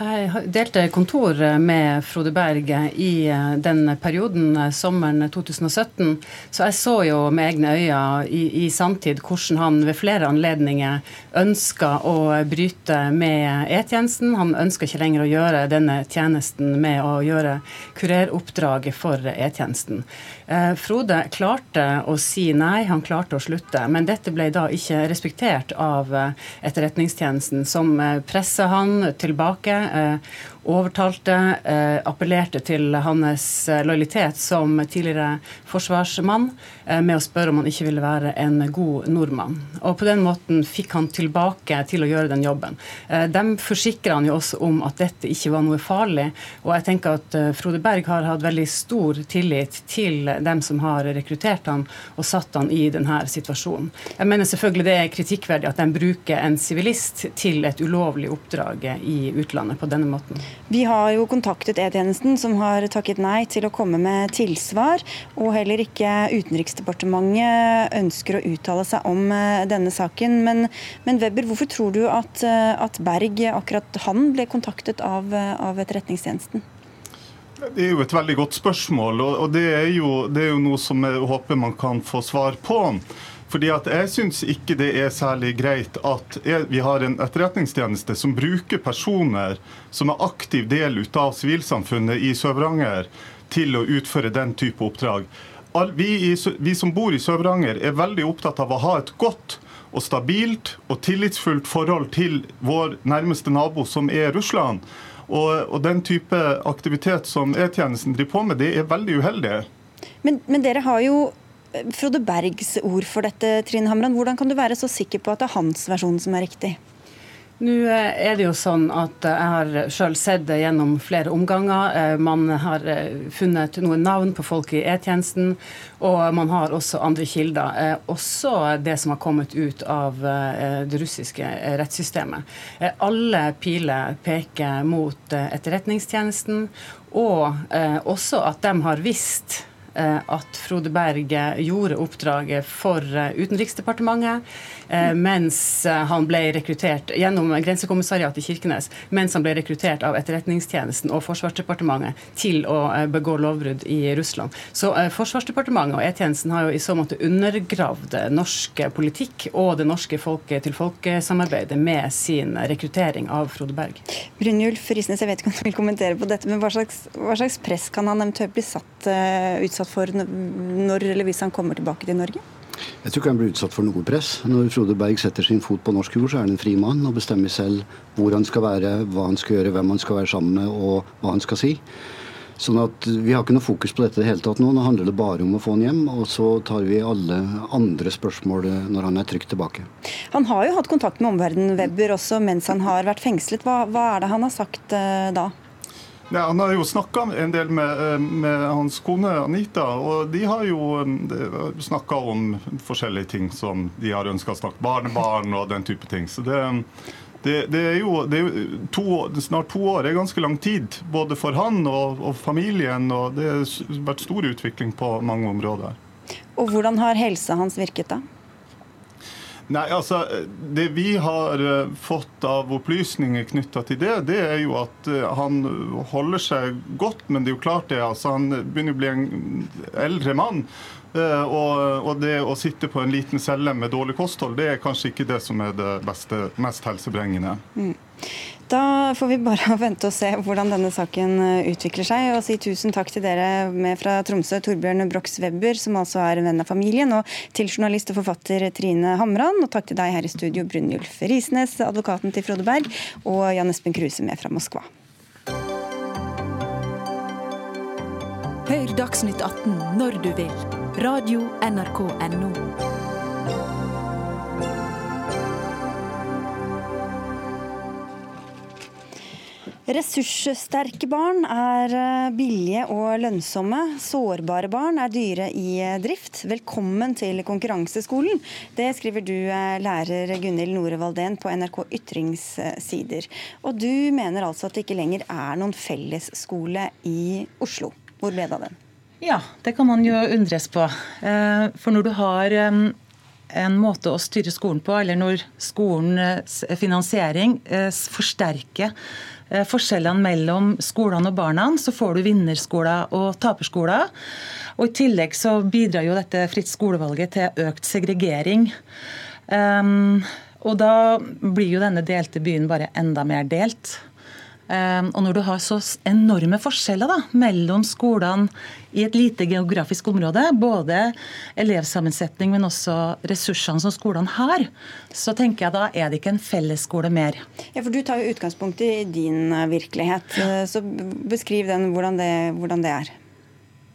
Jeg delte kontor med Frode Berg i eh, den perioden, eh, sommeren 2017. Så jeg så jo med egne øyne i, i sanntid hvordan han ved flere anledninger ønska å bryte med E-tjenesten. Han ønska ikke lenger å gjøre denne tjenesten med å gjøre kureroppdraget for E-tjenesten. Eh, Frode klarte å si nei, han klarte å slutte. Men dette ble da ikke respektert av Etterretningstjenesten, som pressa han tilbake Eh, overtalte, eh, appellerte til hans eh, lojalitet som tidligere forsvarsmann med å spørre om han ikke ville være en god nordmann. Og På den måten fikk han tilbake til å gjøre den jobben. De forsikrer han jo også om at dette ikke var noe farlig. Og jeg tenker at Frode Berg har hatt veldig stor tillit til dem som har rekruttert han og satt han i denne situasjonen. Jeg mener selvfølgelig det er kritikkverdig at de bruker en sivilist til et ulovlig oppdrag i utlandet på denne måten? Vi har jo kontaktet E-tjenesten, som har takket nei til å komme med tilsvar. Og heller ikke Utenriksdepartementet ønsker å uttale seg om eh, denne saken. Men, men Weber, hvorfor tror du at, eh, at, Berg, akkurat han, ble kontaktet av, eh, av Etterretningstjenesten? Det er jo et veldig godt spørsmål, og det er jo, det er jo noe som jeg håper man kan få svar på. Fordi at Jeg syns ikke det er særlig greit at vi har en etterretningstjeneste som bruker personer som er aktiv del av sivilsamfunnet i Sør-Varanger, til å utføre den type oppdrag. Vi, vi som bor i Sør-Varanger er veldig opptatt av å ha et godt og stabilt og tillitsfullt forhold til vår nærmeste nabo, som er Russland. Og, og den type aktivitet som E-tjenesten driver på med, det er veldig uheldig. Men, men dere har jo Frode Bergs ord for dette, Trine Hamran. Hvordan kan du være så sikker på at det er hans versjon som er riktig? Nå eh, er det jo sånn at Jeg har selv sett det gjennom flere omganger. Eh, man har eh, funnet noen navn på folk i E-tjenesten, og man har også andre kilder. Også det som har kommet ut av det russiske rettssystemet. Alle piler peker mot Etterretningstjenesten, og også at de har visst Eh, at Frode Berg gjorde oppdraget for eh, Utenriksdepartementet eh, mens han ble rekruttert gjennom Grensekommissariatet i Kirkenes, mens han ble rekruttert av Etterretningstjenesten og Forsvarsdepartementet til å begå lovbrudd i Russland. Så Forsvarsdepartementet og E-tjenesten har jo i så måte undergravd norsk politikk og det norske folk-til-folk-samarbeidet med sin rekruttering av Frode Berg. Brynjulf Risnes, jeg vet ikke om du vil kommentere på dette, men hva slags, hva slags press kan han eventuelt bli satt, uh, utsatt for når eller hvis han kommer tilbake til Norge? Jeg tror ikke han blir utsatt for noe press. Når Frode Berg setter sin fot på norsk jord, så er han en fri mann og bestemmer selv hvor han skal være, hva han skal gjøre, hvem han skal være sammen med og hva han skal si. Sånn at Vi har ikke noe fokus på dette i det hele tatt nå. Nå handler det bare om å få han hjem. Og så tar vi alle andre spørsmål når han er trygt tilbake. Han har jo hatt kontakt med omverdenen, Webber, også mens han har vært fengslet. Hva, hva er det han har sagt uh, da? Ja, han har jo snakka en del med, eh, med, hans kone Anita, og de har jo eh, snakka om forskjellige ting som de har ønska å snakke Barnebarn og den type ting. Så det, det, det er jo det er to, snart to år. Det er ganske lang tid, både for han og, og familien. og Det har vært stor utvikling på mange områder. Og Hvordan har helsa hans virket da? Nei, altså, Det vi har eh, fått av opplysninger knytta til det, det er jo at eh, han holder seg godt. Men det er jo klart det, altså, han begynner å bli en eldre mann. Eh, og, og, det å sitte på en liten celle med dårlig kosthold, det er kanskje ikke det som er det beste, mest helsebringende. Mm. Da får vi bare [laughs] vente og se hvordan denne saken eh, utvikler seg. Og si tusen takk til dere med fra Tromsø, Torbjørn Brox Webber, som altså er en venn av familien, og til journalist og forfatter Trine Hamran. Og takk til deg her i studio, Brynjulf Risnes, advokaten til Frode Berg, og Jan Espen Kruse med fra Moskva. Hør Dagsnytt 18 når du vil. Radio NRK Radio.nrk.no. Ressurssterke barn er eh, billige og lønnsomme. Sårbare barn er dyre i eh, drift. Velkommen til konkurranseskolen. Det skriver du, eh, lærer Gunhild Nore Valdén på NRK Ytringssider. Og du mener altså at det ikke lenger er noen fellesskole i Oslo. Hvor ble det av den? Ja, det kan man jo undres på. For når du har en måte å styre skolen på, eller når skolens finansiering forsterker forskjellene mellom skolene og barna, så får du vinnerskoler og taperskoler. Og I tillegg så bidrar jo dette fritt skolevalget til økt segregering. Um, og da blir jo denne delte byen bare enda mer delt. Ehm, og når du har så enorme forskjeller da, mellom skolene i et lite geografisk område, både elevsammensetning, men også ressursene som skolene har, så tenker jeg da er det ikke en fellesskole mer. Ja, for Du tar jo utgangspunkt i din eh, virkelighet. Eh, så beskriv den hvordan det, hvordan det er.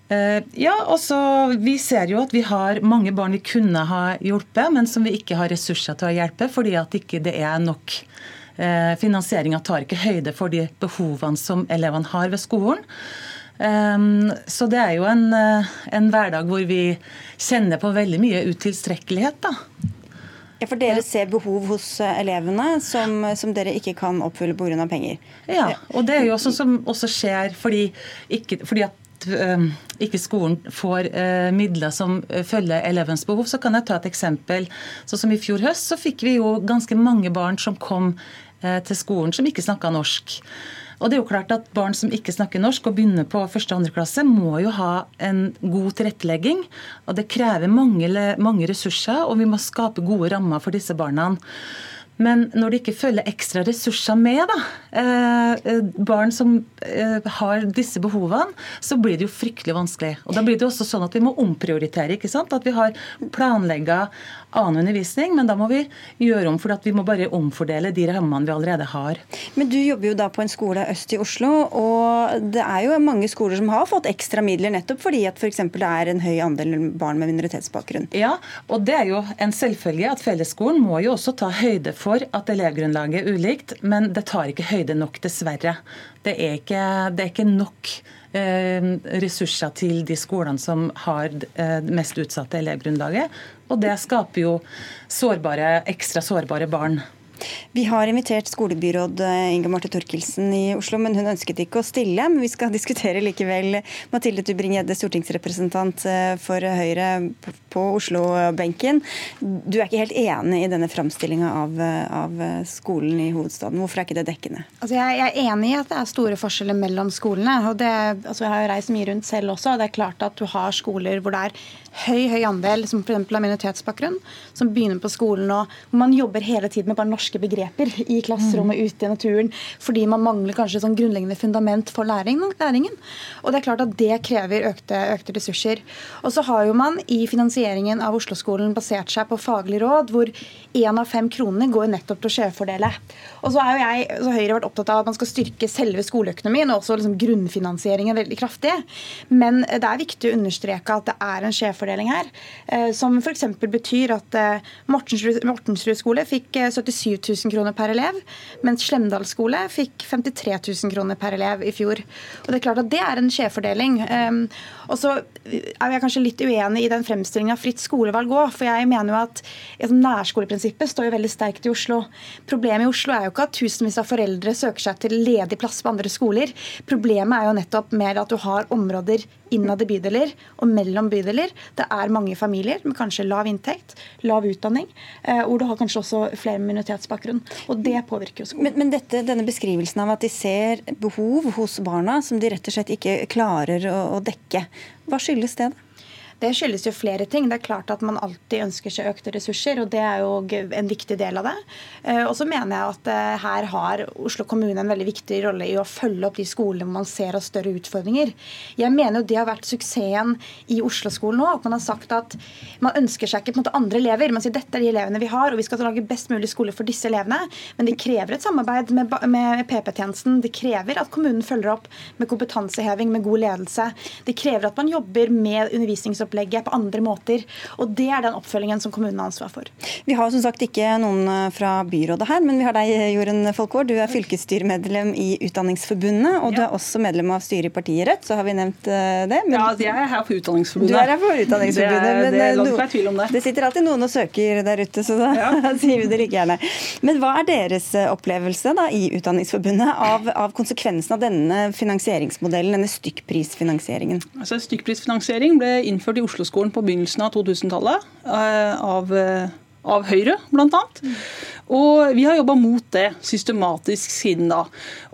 Uh, ja, også, Vi ser jo at vi har mange barn vi kunne ha hjulpet, men som vi ikke har ressurser til å hjelpe fordi at ikke det ikke er nok Eh, Finansieringa tar ikke høyde for de behovene som elevene har ved skolen. Så det er jo en, eh, en hverdag hvor vi kjenner på veldig mye utilstrekkelighet. da. Ja, For dere ser behov hos eh, elevene som, som dere ikke kan oppfylle pga. penger? Ja, og det er jo også som også skjer fordi, ikke, fordi at ikke skolen får midler som følger elevens behov, så kan jeg ta et eksempel. Så som I fjor høst så fikk vi jo ganske mange barn som kom Eh, til skolen som ikke snakka norsk. Og det er jo klart at Barn som ikke snakker norsk og begynner på 1. og 2. klasse, må jo ha en god tilrettelegging. og Det krever mange, mange ressurser, og vi må skape gode rammer for disse barna. Men når det ikke følger ekstra ressurser med, da, eh, barn som eh, har disse behovene, så blir det jo fryktelig vanskelig. Og Da blir det også sånn at vi må omprioritere. ikke sant? At vi har planlegga annen undervisning, men da må vi gjøre om for at vi må bare omfordele de rammene vi allerede har. Men du jobber jo da på en skole øst i Oslo, og det er jo mange skoler som har fått ekstra midler nettopp fordi at f.eks. det er en høy andel barn med minoritetsbakgrunn. Ja, og det er jo en selvfølge at fellesskolen må jo også ta høyde for at elevgrunnlaget er ulikt, men det tar ikke høyde nok, dessverre. Det er ikke, det er ikke nok ressurser til de skolene som har det mest utsatte elevgrunnlaget. Og det skaper jo sårbare, ekstra sårbare barn. Vi har invitert skolebyråd eh, Inga Marte Torkelsen i Oslo, men hun ønsket ikke å stille. Men vi skal [laughs] diskutere likevel. Mathilde Tubring-Gjedde, stortingsrepresentant eh, for Høyre på Oslo-benken. Du er ikke helt enig i denne framstillinga av, eh, av, skolen i hovedstaden. Hvorfor er ikke det dekkende? Altså jeg, jeg, er enig i at det er store forskjeller mellom skolene. og det, altså Jeg har jo reist mye rundt selv også. og Det er klart at du har skoler hvor det er høy høy andel som f.eks. har minoritetsbakgrunn, som begynner på skolen og hvor man jobber hele tiden med bare norske begreper i klasserommet, mm. ute i naturen, fordi man mangler kanskje sånn grunnleggende fundament for læring, læringen. Og det er klart at det krever økte, økte ressurser. Og så har jo man i finansieringen av Oslo-skolen basert seg på faglig råd, hvor én av fem kroner går nettopp til å skjevfordele. Og så er Høyre vært opptatt av at man skal styrke selve skoleøkonomien og også liksom grunnfinansieringen veldig kraftig. Men det er viktig å understreke at det er en skjevfordeling her, eh, som f.eks. betyr at eh, Mortensrud, skole fikk 77 000 kroner per elev, mens Slemdal skole fikk 53 000 kroner per elev i fjor. Og Det er klart at det er en skjevfordeling. Um, og så er jeg kanskje litt uenig i den fremstillingen av fritt skolevalg òg. For jeg mener jo at altså, nærskoleprinsippet står jo veldig sterkt i Oslo. Problemet i Oslo er jo ikke at tusenvis av foreldre søker seg til ledig plass på andre skoler. Problemet er jo nettopp mer at du har områder innad i bydeler og mellom bydeler. Det er mange familier med kanskje lav inntekt, lav utdanning, eh, hvor du har kanskje også flere minoritetsbakgrunn. Og det påvirker jo skolen. Men, men dette, denne beskrivelsen av at de ser behov hos barna som de rett og slett ikke klarer å, å dekke, hva skyldes det? da? Det skyldes jo flere ting. Det er klart at man alltid ønsker seg økte ressurser, og det er jo en viktig del av det. Eh, og så mener jeg at eh, her har Oslo kommune en veldig viktig rolle i å følge opp de skolene man ser har større utfordringer. Jeg mener jo det har vært suksessen i Oslo-skolen nå, at man har sagt at man ønsker seg ikke på en måte andre elever. Man sier dette er de elevene vi har, og vi skal lage best mulig skole for disse elevene. Men det krever et samarbeid med, PP-tjenesten. Det krever at kommunen følger opp med kompetanseheving, med god ledelse. Det krever at man jobber med undervisningsopplegg opplegget på andre måter. Og Det er den oppfølgingen som kommunen har ansvar for. Vi har som sagt ikke noen eh, fra byrådet her, men vi har deg, Jorunn Folkvord. Du er fylkesstyremedlem i Utdanningsforbundet, og du er også medlem av styret i partiet Rødt. Så har vi nevnt eh, det. Men... Ja, jeg er her for Utdanningsforbundet. Du er her for Utdanningsforbundet. Det, er, det er langt fra tvil om det. Det sitter alltid noen og søker der ute, så da ja. [laughs] sier vi det like gjerne. Men hva er deres eh, opplevelse da, i Utdanningsforbundet av, av konsekvensen av denne finansieringsmodellen, denne stykkprisfinansieringen? Altså, stykkprisfinansiering ble innført i Oslo-skolen på begynnelsen av 2000-tallet eh, av, eh, av Høyre, bl.a. Og vi har jobba mot det systematisk siden da.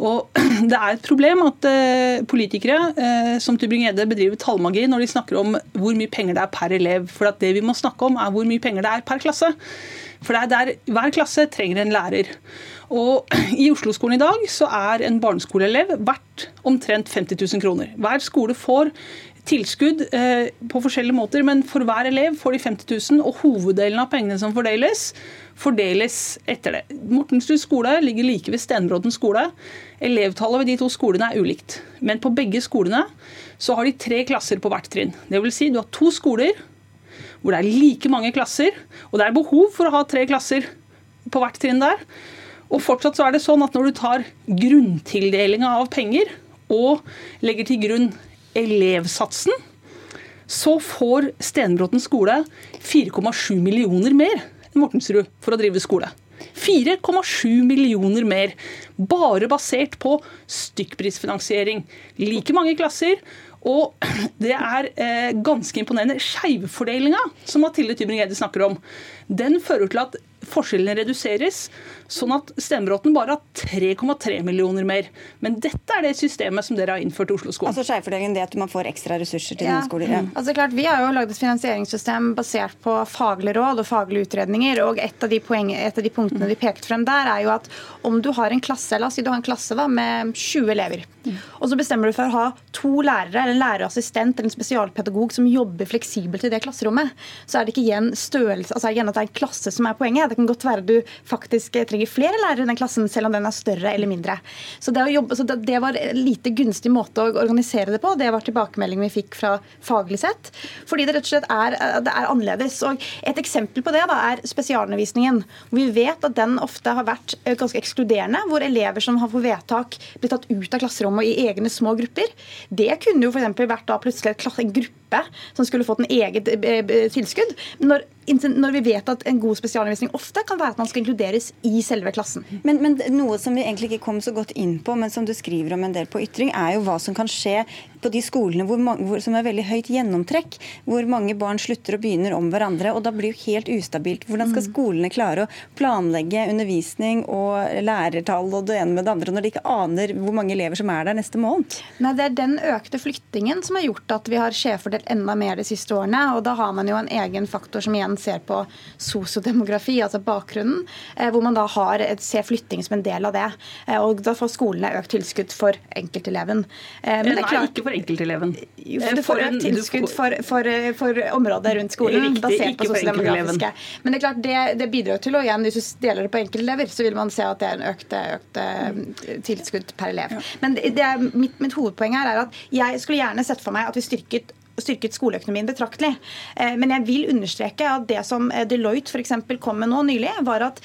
Og [clears throat] det er et problem at eh, politikere som Tybring-Gjedde bedriver tallmagi når de snakker om hvor mye penger det er per elev. For det vi må snakke om, er hvor mye penger det er per klasse. For det er der hver klasse trenger en lærer. Og [clears throat] I Oslo-skolen i dag så er en barneskoleelev verdt omtrent 50 000 kroner. Hver skole får tilskudd eh, på forskjellige måter, men for hver elev får de 50 000, og hoveddelen av pengene som fordeles, fordeles etter det. Mortensrud skole ligger like ved Stenbråten skole. Elevtallet ved de to skolene er ulikt. Men på begge skolene så har de tre klasser på hvert trinn. Det vil si, du har to skoler hvor det er like mange klasser, og det er behov for å ha tre klasser på hvert trinn der. Og fortsatt så er det sånn at når du tar grunntildelinga av penger og legger til grunn elevsatsen, så får Stenbråten skole 4,7 millioner mer enn Mortensrud for å drive skole. 4,7 millioner mer, bare basert på stykkprisfinansiering. Like mange klasser. Og [clears throat] det er eh, ganske imponerende. Skeivfordelinga som Mathilde Tybring-Gjedde snakker om, den fører til at forskjellene reduseres, sånn at Stemmeråten bare har 3,3 millioner mer. Men dette er det systemet som dere har innført i Oslo-skolen. Altså skjevfordelingen det at man får ekstra ressurser til ja. noen skoler? Ja. Altså klart, Vi har jo lagd et finansieringssystem basert på faglige råd og faglige utredninger. og Et av de, poeng, et av de punktene vi pekte frem der, er jo at om du har en klasse la oss si du har en klasse da, med 20 elever, og så bestemmer du for å ha to lærere, eller en lærerassistent eller en spesialpedagog som jobber fleksibelt i det klasserommet, så er det ikke igjen størrelse, altså igjen at det er en klasse som er poenget. Det kan godt være du faktisk trenger flere lærere i den klassen, selv om den er større eller mindre. Så det, jobbe, så det var en lite gunstig måte å organisere det på. Det var tilbakemeldingen vi fikk fra faglig sett. Fordi det rett og slett er, er annerledes. Og Et eksempel på det da, er spesialundervisningen. Vi vet at den ofte har vært eh, ganske ekskluderende. Hvor elever som har fått vedtak, blir tatt ut av klasserommet i egne små grupper. Det kunne jo f.eks. vært da plutselig en gruppe som skulle fått en eget eh, tilskudd. Når når vi vet at en god spesialundervisning ofte kan være at man skal inkluderes i selve klassen. Men, men, noe som vi egentlig ikke kom så godt inn på, men som du skriver om en del på ytring, er jo hva som kan skje på de skolene hvor, hvor, som er veldig høyt gjennomtrekk, hvor mange barn slutter og begynner om hverandre. og Da blir det helt ustabilt. Hvordan skal mm. skolene klare å planlegge undervisning og lærertall og det ene med det andre, når de ikke aner hvor mange elever som er der neste måned? Nei, Det er den økte flyttingen som har gjort at vi har skjevfordelt enda mer de siste årene. og Da har man jo en egen faktor som igjen ser på sosiodemografi, altså bakgrunnen, eh, hvor man da har, ser flytting som en del av det. Eh, og Da får skolene økt tilskudd for enkelteleven. Eh, men det er klart, Nei, ikke for enkelteleven. Du får økt tilskudd for, for, for området rundt skolen. Riktig, basert på sosiodemografiske. Men det er klart, det, det bidrar til, og igjen, hvis du deler det på enkeltelever, så vil man se at det er en økt, økt tilskudd per elev. Men det er, mitt, mitt hovedpoeng her er at jeg skulle gjerne sett for meg at vi styrket styrket skoleøkonomien betraktelig. Eh, men jeg vil understreke at det som eh, Deloitte for eksempel kom med nå nylig, var at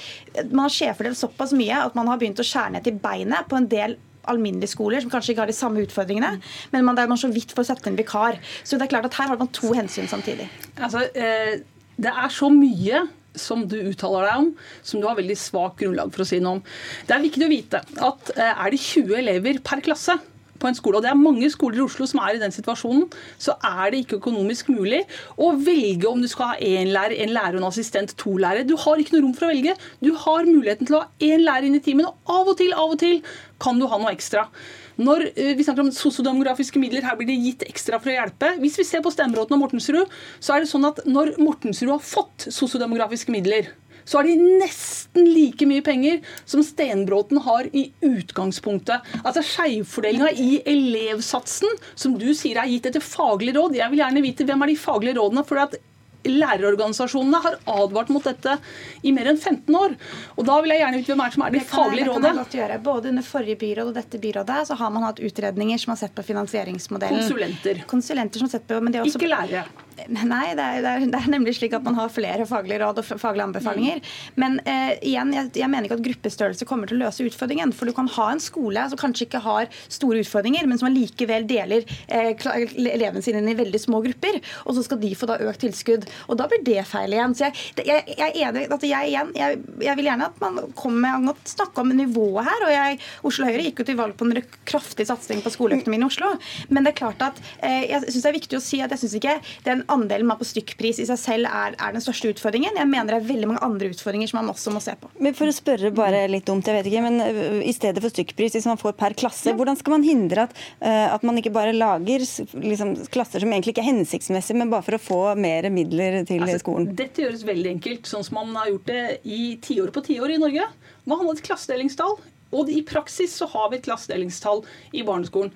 man har skjevfordelt såpass mye at man har begynt å skjære ned til beinet på en del alminnelige skoler som kanskje ikke har de samme utfordringene, men man, der man så vidt får sette inn vikar. Så det er klart at her har man to hensyn samtidig. Altså, eh, det er så mye som du uttaler deg om, som du har veldig svakt grunnlag for å si noe om. Det er viktig å vite at eh, er det 20 elever per klasse, på en skole, og det er mange skoler i Oslo som er i den situasjonen, så er det ikke økonomisk mulig å velge om du skal ha én lærer, en lærer og en assistent, to lærere. Du har ikke noe rom for å velge. Du har muligheten til å ha én lærer inn i timen, og av og til, av og til kan du ha noe ekstra. Når eh, vi snakker om sosiodemografiske midler, her blir det gitt ekstra for å hjelpe. Hvis vi ser på stemmeråten og Mortensrud, så er det sånn at når Mortensrud har fått sosiodemografiske midler, så har de nesten like mye penger som Stenbråten har i utgangspunktet. Altså Skjevfordelinga i elevsatsen, som du sier er gitt etter faglig råd. Jeg vil gjerne vite hvem er de faglige rådene. for at Lærerorganisasjonene har advart mot dette i mer enn 15 år. Og da vil jeg gjerne vite hvem er som er det, det faglige rådet. Det kan jeg godt gjøre. Både under forrige byråd og dette byrådet så har man hatt utredninger som har sett på finansieringsmodellen. Konsulenter. Konsulenter som har sett på, men det er også... Ikke lærere. Nei, det er, det, er, det er, nemlig slik at man har flere faglige råd og faglige anbefalinger. Men eh, igjen, jeg, jeg, mener ikke at gruppestørrelse kommer til å løse utfordringen. For du kan ha en skole som kanskje ikke har store utfordringer, men som allikevel deler eh, elevene sine inn i veldig små grupper. Og så skal de få da økt tilskudd. Og da blir det feil igjen. Så jeg, jeg, jeg er enig at jeg, igjen, jeg, vil gjerne at man kommer med å snakke om nivået her. og jeg, Oslo Høyre gikk jo til valg på en kraftig satsing på skoleøkonomien i Oslo. Men det er klart at eh, jeg synes det er viktig å si at jeg syns ikke den andelen man på stykkpris i seg selv er, er, den største utfordringen. Jeg mener det er veldig mange andre utfordringer som man også må se på. Men For å spørre bare litt dumt, jeg vet ikke, men øh, i stedet for stykkpris, hvis man får per klasse, ja. hvordan skal man hindre at, uh, at man ikke bare lager liksom, klasser som egentlig ikke er hensiktsmessige, men bare for å få mer midler til altså, skolen? Dette gjøres veldig enkelt, sånn som man har gjort det i tiår på tiår i Norge. Man har et klassedelingstall. Og i praksis så har vi et klassedelingstall i barneskolen.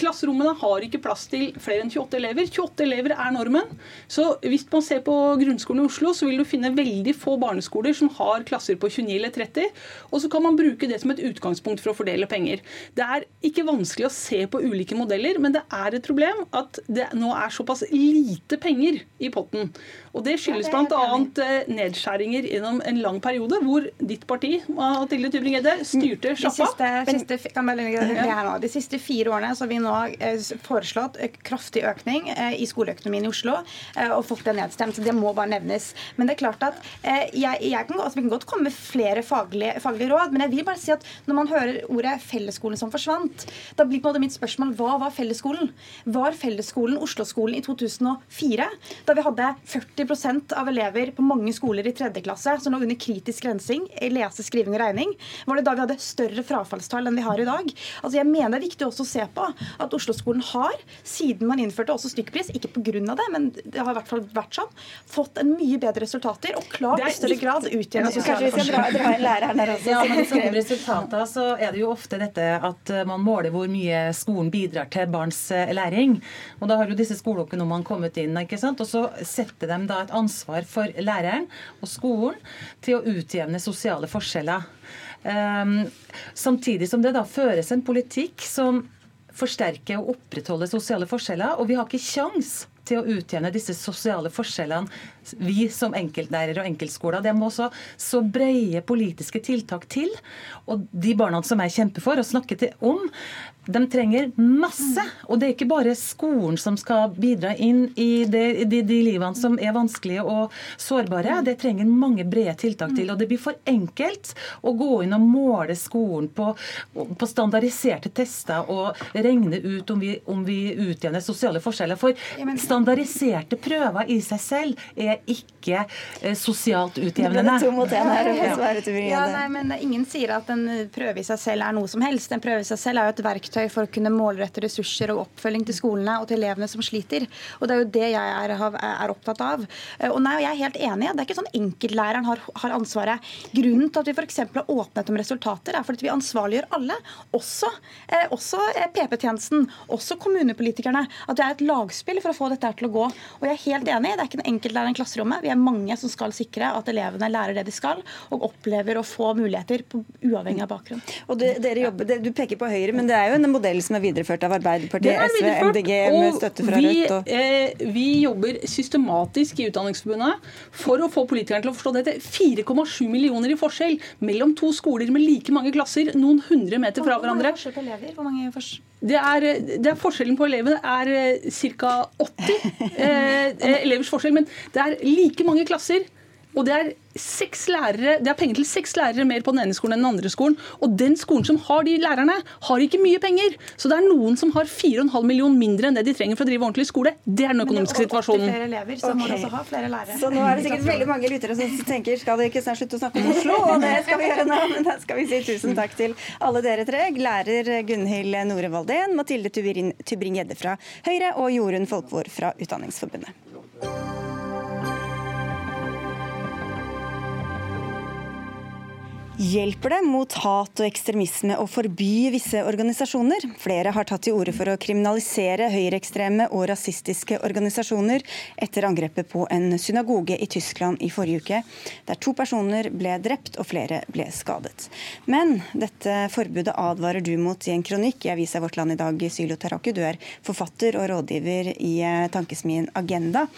Klasserommene har ikke plass til flere enn 28 elever. 28 elever er normen. Så hvis man ser på grunnskolen i Oslo, så vil du finne veldig få barneskoler som har klasser på 29 eller 30. Og så kan man bruke det som et utgangspunkt for å fordele penger. Det er ikke vanskelig å se på ulike modeller, men det er et problem at det nå er såpass lite penger i potten. Og Det skyldes bl.a. Eh, nedskjæringer gjennom en lang periode, hvor ditt parti Mathilde Tybring-Edde, styrte sjappa. De siste, siste, de siste fire årene så har vi nå eh, foreslått kraftig økning eh, i skoleøkonomien i Oslo og fått det nedstemt. så Det må bare nevnes. Men det er klart at jeg, jeg kan, altså, vi kan godt komme med flere faglige, faglige, råd, men jeg vil bare si at når man hører ordet fellesskolen som forsvant, da blir på en måte mitt spørsmål hva var fellesskolen? Var fellesskolen Oslo-skolen i 2004, da vi hadde 40 40% av elever på mange skoler i tredje klasse som lå under kritisk rensing i lese, skriving og regning, var det da vi hadde større frafallstall enn vi har i dag. Altså jeg mener det er viktig også å se på at Oslo-skolen har, siden man innførte også stykkpris, ikke pga. det, men det har i hvert fall vært sånn, fått en mye bedre resultater og klart i større grad utjevne sosiale forskjeller. Ja, men som resultater så er det jo ofte dette at man måler hvor mye skolen bidrar til barns eh, læring. Og da har jo disse skoleøkonomene kommet inn, ikke sant? og så setter de da et ansvar for læreren og skolen til å utjevne sosiale forskjeller. Um, samtidig som det da føres en politikk som forsterker og opprettholder sosiale forskjeller. Og vi har ikke kjangs til å utjevne disse sosiale forskjellene, vi som enkeltlærere og enkeltskoler. Det må også så brede politiske tiltak til. Og de barna som jeg kjemper for og snakker om, de trenger masse. Og det er ikke bare skolen som skal bidra inn i de, de, de, livene som er vanskelige og sårbare. Det trenger mange brede tiltak til. Og det blir for enkelt å gå inn og måle skolen på, på standardiserte tester og regne ut om vi, om vi utjevner sosiale forskjeller. For standardiserte prøver i seg selv er ikke eh, sosialt utjevnende. Ja, nei, men Ingen sier at en prøve i seg selv er noe som helst. En prøve i seg selv er jo et verktøy verktøy for å kunne målrette ressurser og oppfølging til skolene og til elevene som sliter. Og Det er jo det jeg er, er opptatt av. Og nei, jeg er helt enig. Det er ikke sånn enkeltlæreren har, har ansvaret. Grunnen til at vi f.eks. har åpnet om resultater, er fordi vi ansvarliggjør alle. Også, eh, også eh, PP-tjenesten, også kommunepolitikerne. At det er et lagspill for å få dette til å gå. Og jeg er helt enig. Det er ikke en enkeltlærer i klasserommet. Vi er mange som skal sikre at elevene lærer det de skal, og opplever å få muligheter på, uavhengig av bakgrunn. Og det, dere jobber, det, Du peker på Høyre, men det er jo modell som er videreført av Arbeiderpartiet, er SV, MDG med støtte fra vi, Rødt. Og... eh, vi jobber systematisk i Utdanningsforbundet for å få politikerne til å forstå dette. 4,7 millioner i forskjell mellom to skoler med like mange klasser, noen hundre meter fra hverandre. Hvor mange forskjell? Det er, det er Forskjellen på elevene er ca. 80 [laughs] eh, elevers forskjell, men det er like mange klasser. Og det er, seks lærere, det er penger til seks lærere mer på den ene skolen enn den andre skolen. Og den skolen som har de lærerne, har ikke mye penger. Så det er noen som har 4,5 millioner mindre enn det de trenger for å drive ordentlig skole. Det er den økonomiske situasjonen. flere elever, så må også ha flere lærere. Så nå er det sikkert veldig mange lyttere som tenker skal dere ikke snart slutte å snakke om Oslo? Og det skal vi gjøre nå, [laughs] men da skal vi si tusen takk til alle dere tre. Lærer Gunhild Nore Valdén, Mathilde Tybring-Gjedde fra Høyre og Jorunn Folkvord fra Utdanningsforbundet. Hjelper det mot hat og ekstremisme å forby visse organisasjoner? Flere har tatt til orde for å kriminalisere høyreekstreme og rasistiske organisasjoner etter angrepet på en synagoge i Tyskland i forrige uke, der to personer ble drept og flere ble skadet. Men dette forbudet advarer du mot i en kronikk i avisa Vårt Land i dag, Sylo Taraku. Du er forfatter og rådgiver i eh, tankesmien Agenda.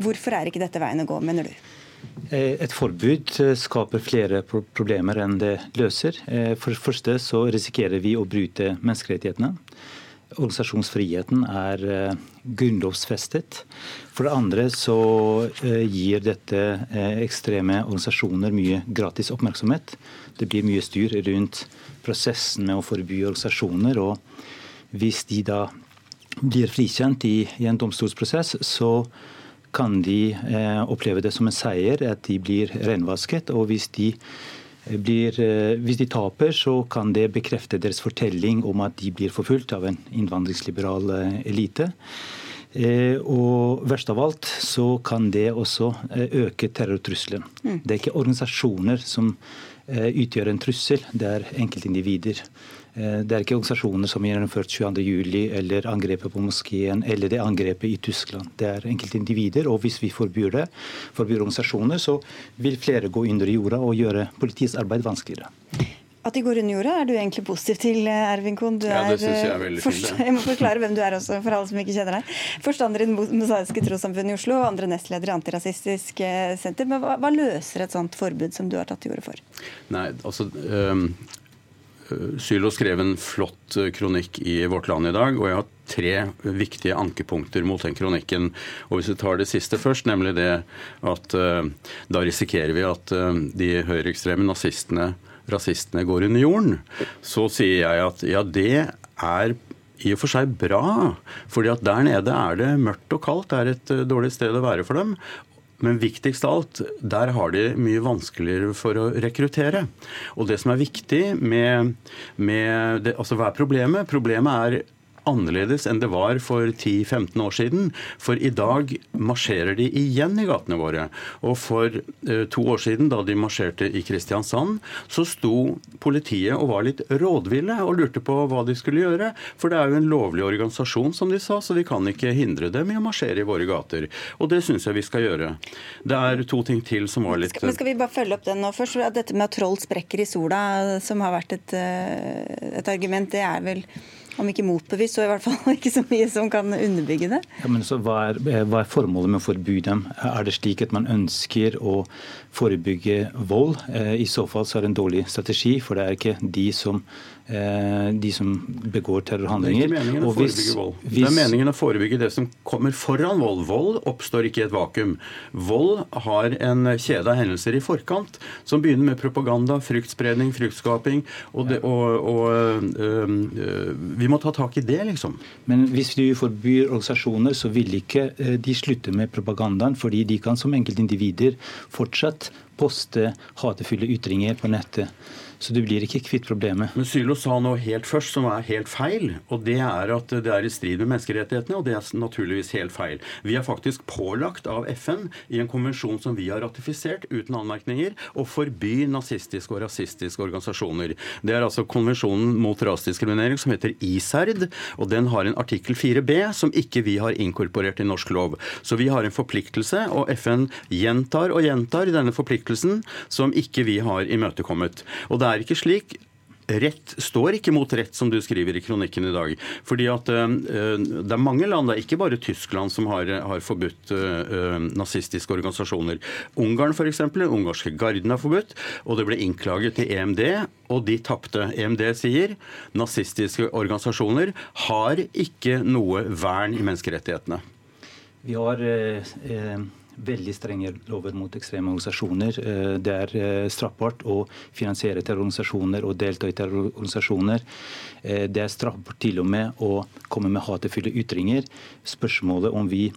Hvorfor er ikke dette veien å gå, mener du? Eh, Et forbud eh, skaper flere problemer enn det løser. Eh, For det første så risikerer vi å bryte menneskerettighetene. Organisasjonsfriheten er grunnlovsfestet. For det andre så gir dette ekstreme organisasjoner mye gratis oppmerksomhet. Det blir mye styr rundt prosessen med å forby organisasjoner. og Hvis de da blir frikjent i, i en domstolsprosess, så kan de eh, oppleve det som en seier, at de blir renvasket. Og hvis de, eh, blir, eh, hvis de taper, så kan det bekrefte deres fortelling om at de blir forfulgt av en innvandringsliberal eh, elite. Eh, og verst av alt så kan det også eh, øke terrortrusselen. Mm. Det er ikke organisasjoner som utgjør en trussel, det er enkeltindivider. Eh, Det er ikke organisasjoner som gjennomført 22.07. eller angrepet på moskeen eller det angrepet i Tyskland. Det er enkeltindivider, og hvis vi forbyr det, forbyr organisasjoner, så vil flere gå under jorda og gjøre politiets arbeid vanskeligere. At de går under jorda, er du egentlig positiv til, eh, Ervin Kohn? Du Ja, det synes jeg er eh, veldig fint, det. [laughs] Jeg må forklare hvem du er også, for alle som ikke kjenner deg. Forstander i Det mosaiske trossamfunnet i Oslo og andre nestleder i Antirasistisk Senter. Men hva, hva løser et sånt forbud som du har tatt til orde for? Nei, altså øh, Sylo skrev en flott øh, kronikk i Vårt Land i dag, og jeg har tre viktige ankepunkter mot den kronikken. Og Hvis vi tar det siste først, nemlig det at uh, da risikerer vi at uh, de høyreekstreme nazistene, rasistene, går under jorden, så sier jeg at ja, det er i og for seg bra, fordi at der nede er det mørkt og kaldt. Det er et dårlig sted å være for dem. Men viktigst av alt, der har de mye vanskeligere for å rekruttere. Og det som er viktig med, med det, altså Hva er problemet? Problemet er annerledes enn det var for 10-15 år siden. For i dag marsjerer de igjen i gatene våre. Og for eh, to år siden, da de marsjerte i Kristiansand, så sto politiet og var litt rådville og lurte på hva de skulle gjøre. For det er jo en lovlig organisasjon, som de sa, så vi kan ikke hindre dem i å marsjere i våre gater. Og det syns jeg vi skal gjøre. Det er to ting til som var litt Men skal vi bare følge opp den nå først? Dette med at troll sprekker i sola, som har vært et, eh, et argument, det er vel om ikke motbevist, så i hvert fall [laughs] ikke så mye som kan underbygge det. Ja, men så hva, er, eh, hva er formålet med å forby dem? Er det slik at man ønsker å forebygge vold? Eh, I så fall så er det en dårlig strategi, for det er ikke de som, de som begår terrorhandlinger. Det er ikke meningen å forebygge vold. Det er meningen å forebygge det som kommer foran vold. Vold oppstår ikke i et vakuum. Vold har en kjede av hendelser i forkant som begynner med propaganda, fryktspredning, fryktskaping. Og, det, og, og øh, øh, vi må ta tak i det, liksom. Men hvis du forbyr organisasjoner, så vil ikke eh, de slutte med propagandaen, fordi de kan som enkeltindivider fortsatt poste hatefulle ytringer på nettet. Så du blir ikke kvitt problemet. Men Sylo sa noe helt først som er helt feil, og det er at det er i strid med menneskerettighetene, og det er naturligvis helt feil. Vi er faktisk pålagt av FN i en konvensjon som vi har ratifisert uten anmerkninger, å forby nazistiske og rasistiske organisasjoner. Det er altså konvensjonen mot rasediskriminering som heter ISERD, og den har en artikkel 4b som ikke vi har inkorporert i norsk lov. Så vi har en forpliktelse, og FN gjentar og gjentar denne forpliktelsen som ikke vi har imøtekommet. Og det er ikke slik rett står ikke mot rett, som du skriver i kronikken i dag. Fordi at uh, Det er mange land, det er ikke bare Tyskland, som har, har forbudt uh, nazistiske organisasjoner. Ungarn f.eks. Ungarske garden er forbudt, og det ble innklaget til EMD, og de tapte. EMD sier nazistiske organisasjoner har ikke noe vern i menneskerettighetene. Vi har eh, veldig strenge lover mot ekstreme organisasjoner. Eh, det er eh, straffbart å finansiere terrororganisasjoner og delta i terrororganisasjoner. Eh, det er straffbart til og med å komme med hatefulle ytringer. Spørsmålet om vi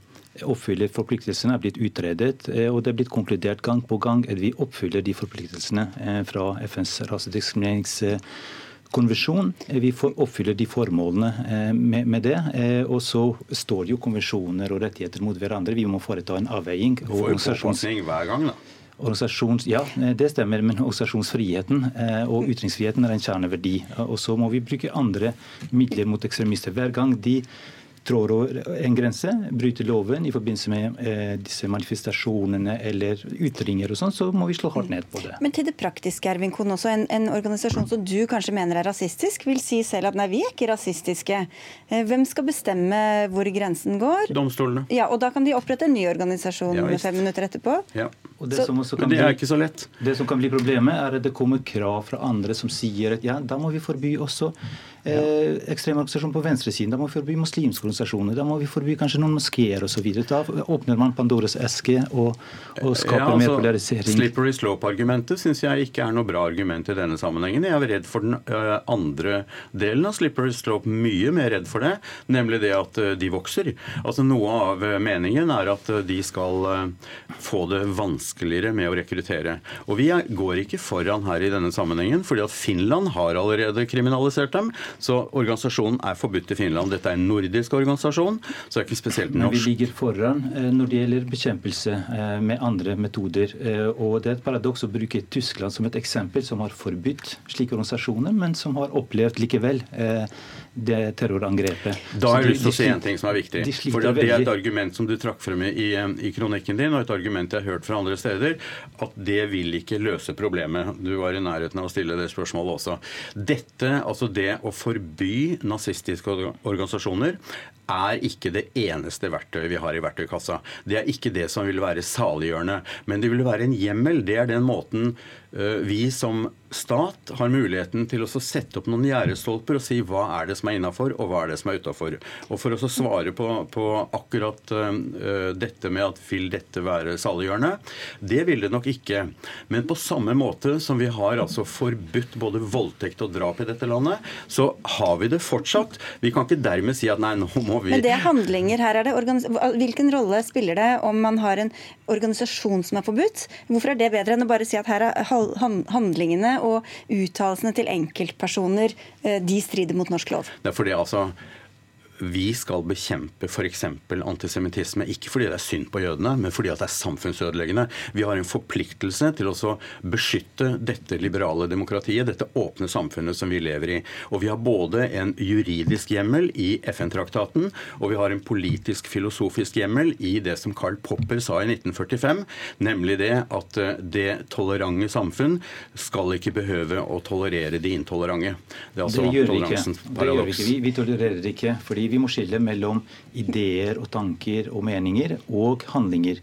oppfyller forpliktelsene er blitt utredet, og det er blitt konkludert gang på gang at vi oppfyller de forpliktelsene fra FNs rasediskrimineringskonvensjon konvensjon. Eh, vi får oppfylle de formålene eh, med, med, det. Eh, og så står det jo konvensjoner og rettigheter mot hverandre. Vi må foreta en avveiing. Du får jo hver gang, da. Organisasjons, ja, det stemmer, men organisasjonsfriheten og ytringsfriheten er en kjerneverdi. Og så må vi bruke andre midler mot ekstremister. Hver gang de trår over en grense, bryter loven i forbindelse med eh, disse manifestasjonene eller ytringer og sånn, så må vi slå hardt ned på det. Men til det praktiske, Ervin Kohn, også en, en, organisasjon som du kanskje mener er rasistisk, vil si selv at nei, vi er ikke rasistiske. Eh, hvem skal bestemme hvor grensen går? Domstolene. Ja, og da kan de opprette en ny organisasjon ja, fem minutter etterpå. Ja. Det, så, Men det er ikke så lett. Det som kan bli problemet, er at det kommer krav fra andre som sier at ja, da må vi forby også eh, ekstreme organisasjoner på venstresiden. Da må vi forby muslimske organisasjoner. Da må vi forby kanskje noen moskeer osv. Da åpner man Pandoras eske og, og skaper ja, altså, mer polarisering. Slippery slope-argumentet syns jeg ikke er noe bra argument i denne sammenhengen. Jeg er redd for den uh, andre delen av slippery slope, mye mer redd for det, nemlig det at uh, de vokser. Altså Noe av meningen er at de skal få det vanskeligere med å rekruttere. Og vi går ikke foran her i denne sammenhengen, fordi at Finland har allerede kriminalisert dem. Så organisasjonen er forbudt i Finland. Dette er en nordisk organisasjon, så det er ikke spesielt norsk. Vi ligger foran eh, når det gjelder bekjempelse eh, med andre metoder. Eh, og det er et paradoks å bruke Tyskland som et eksempel, som har forbudt slike organisasjoner, men som har opplevd likevel det terrorangrepet. Da har jeg lyst til å si en ting som er viktig. De for Det er et argument som du trakk frem i, i kronikken din, og et argument jeg har hørt fra andre steder, at det vil ikke løse problemet. Du var i nærheten av å stille det spørsmålet også. Dette, altså det å forby nazistiske organisasjoner er ikke det eneste verktøyet vi har i verktøykassa. Det er ikke det som vil være saliggjørende. Men det vil være en hjemmel. Det er den måten vi som stat har muligheten til å sette opp noen gjerdestolper og si hva er det som er innafor og hva er det som er utafor. For å svare på, på akkurat uh, dette med at vil dette være saliggjørende, det vil det nok ikke. Men på samme måte som vi har altså forbudt både voldtekt og drap i dette landet, så har vi det fortsatt. Vi kan ikke dermed si at nei, nå må vi Men det er handlinger. Her er det Hvilken rolle spiller det om man har en organisasjon som er forbudt? Hvorfor er det bedre enn å bare si at her er handlingene og uttalelsene til enkeltpersoner eh, de strider mot norsk lov? Det er fordi altså vi skal bekjempe f.eks. antisemittisme ikke fordi det er synd på jødene, men fordi det er samfunnsødeleggende. Vi har en forpliktelse til å beskytte dette liberale demokratiet, dette åpne samfunnet som vi lever i. Og vi har både en juridisk hjemmel i FN-traktaten, og vi har en politisk filosofisk hjemmel i det som Karl Popper sa i 1945, nemlig det at eh, det tolerante samfunn skal ikke behøve å tolerere de intolerante. Det er altså det gjør vi ikke. Det gjør vi, ikke. Vi, vi tolererer ikke. fordi vi må skille mellom ideer og tanker og meninger og handlinger.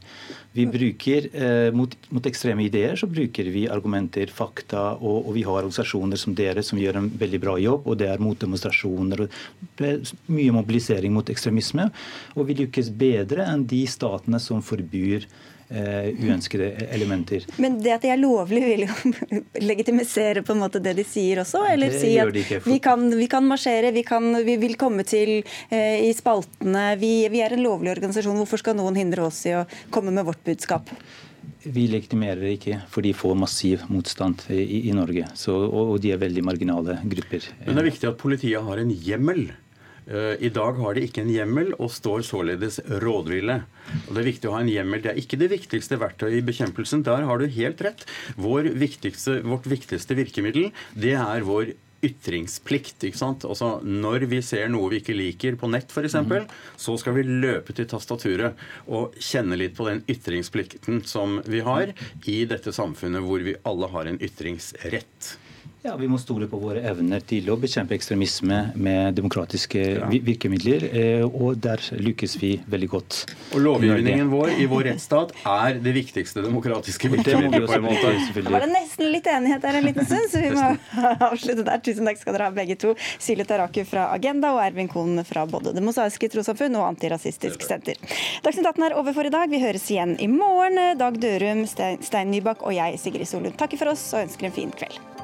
Vi bruker, eh, mot, mot, ekstreme ideer så bruker vi argumenter, fakta, og, og, vi har organisasjoner som dere som gjør en veldig bra jobb. og Det er motdemonstrasjoner og mye mobilisering mot ekstremisme. Og vi lykkes bedre enn de statene som forbyr Uh, uønskede elementer. Men det at de er lovlig, vil jo [laughs] legitimisere på en måte det de sier også? Eller det si at for... vi, kan, vi, kan, marsjere, vi, kan, vi, vil komme til eh, i spaltene. Vi, vi, er en lovlig organisasjon. Hvorfor skal noen hindre oss i å komme med vårt budskap? Vi legitimerer ikke, for de får massiv motstand i, i Norge. Så, og, og de er veldig marginale grupper. Men det er viktig at politiet har en hjemmel Eh, I dag har de ikke en hjemmel og står således rådville. Og Det er viktig å ha en hjemmel. Det er ikke det viktigste verktøyet i bekjempelsen. Der har du helt rett. Viktigste, vårt viktigste virkemiddel det er vår ytringsplikt. ikke sant? Altså Når vi ser noe vi ikke liker på nett f.eks., mm. så skal vi løpe til tastaturet og kjenne litt på den ytringsplikten som vi har i dette samfunnet hvor vi alle har en ytringsrett. Ja, Vi må stole på våre evner til å bekjempe ekstremisme med demokratiske ja. virkemidler, eh, og der lykkes vi veldig godt. Og Lovgivningen vår i vår rettsstat er det viktigste demokratiske virkemidlet. på en måte. Da var det nesten litt enighet der en liten stund, så vi må [laughs] avslutte der. Tusen takk skal dere ha begge to. Silje Taraku fra Agenda og Ervin Kohn fra både Det mosaiske trossamfunn og Antirasistisk Senter. Dagsnytt 18 er over for i dag. Vi høres igjen i morgen. Dag Dørum, Stein Nybakk og jeg, Sigrid Solund, takker for oss og ønsker en fin kveld.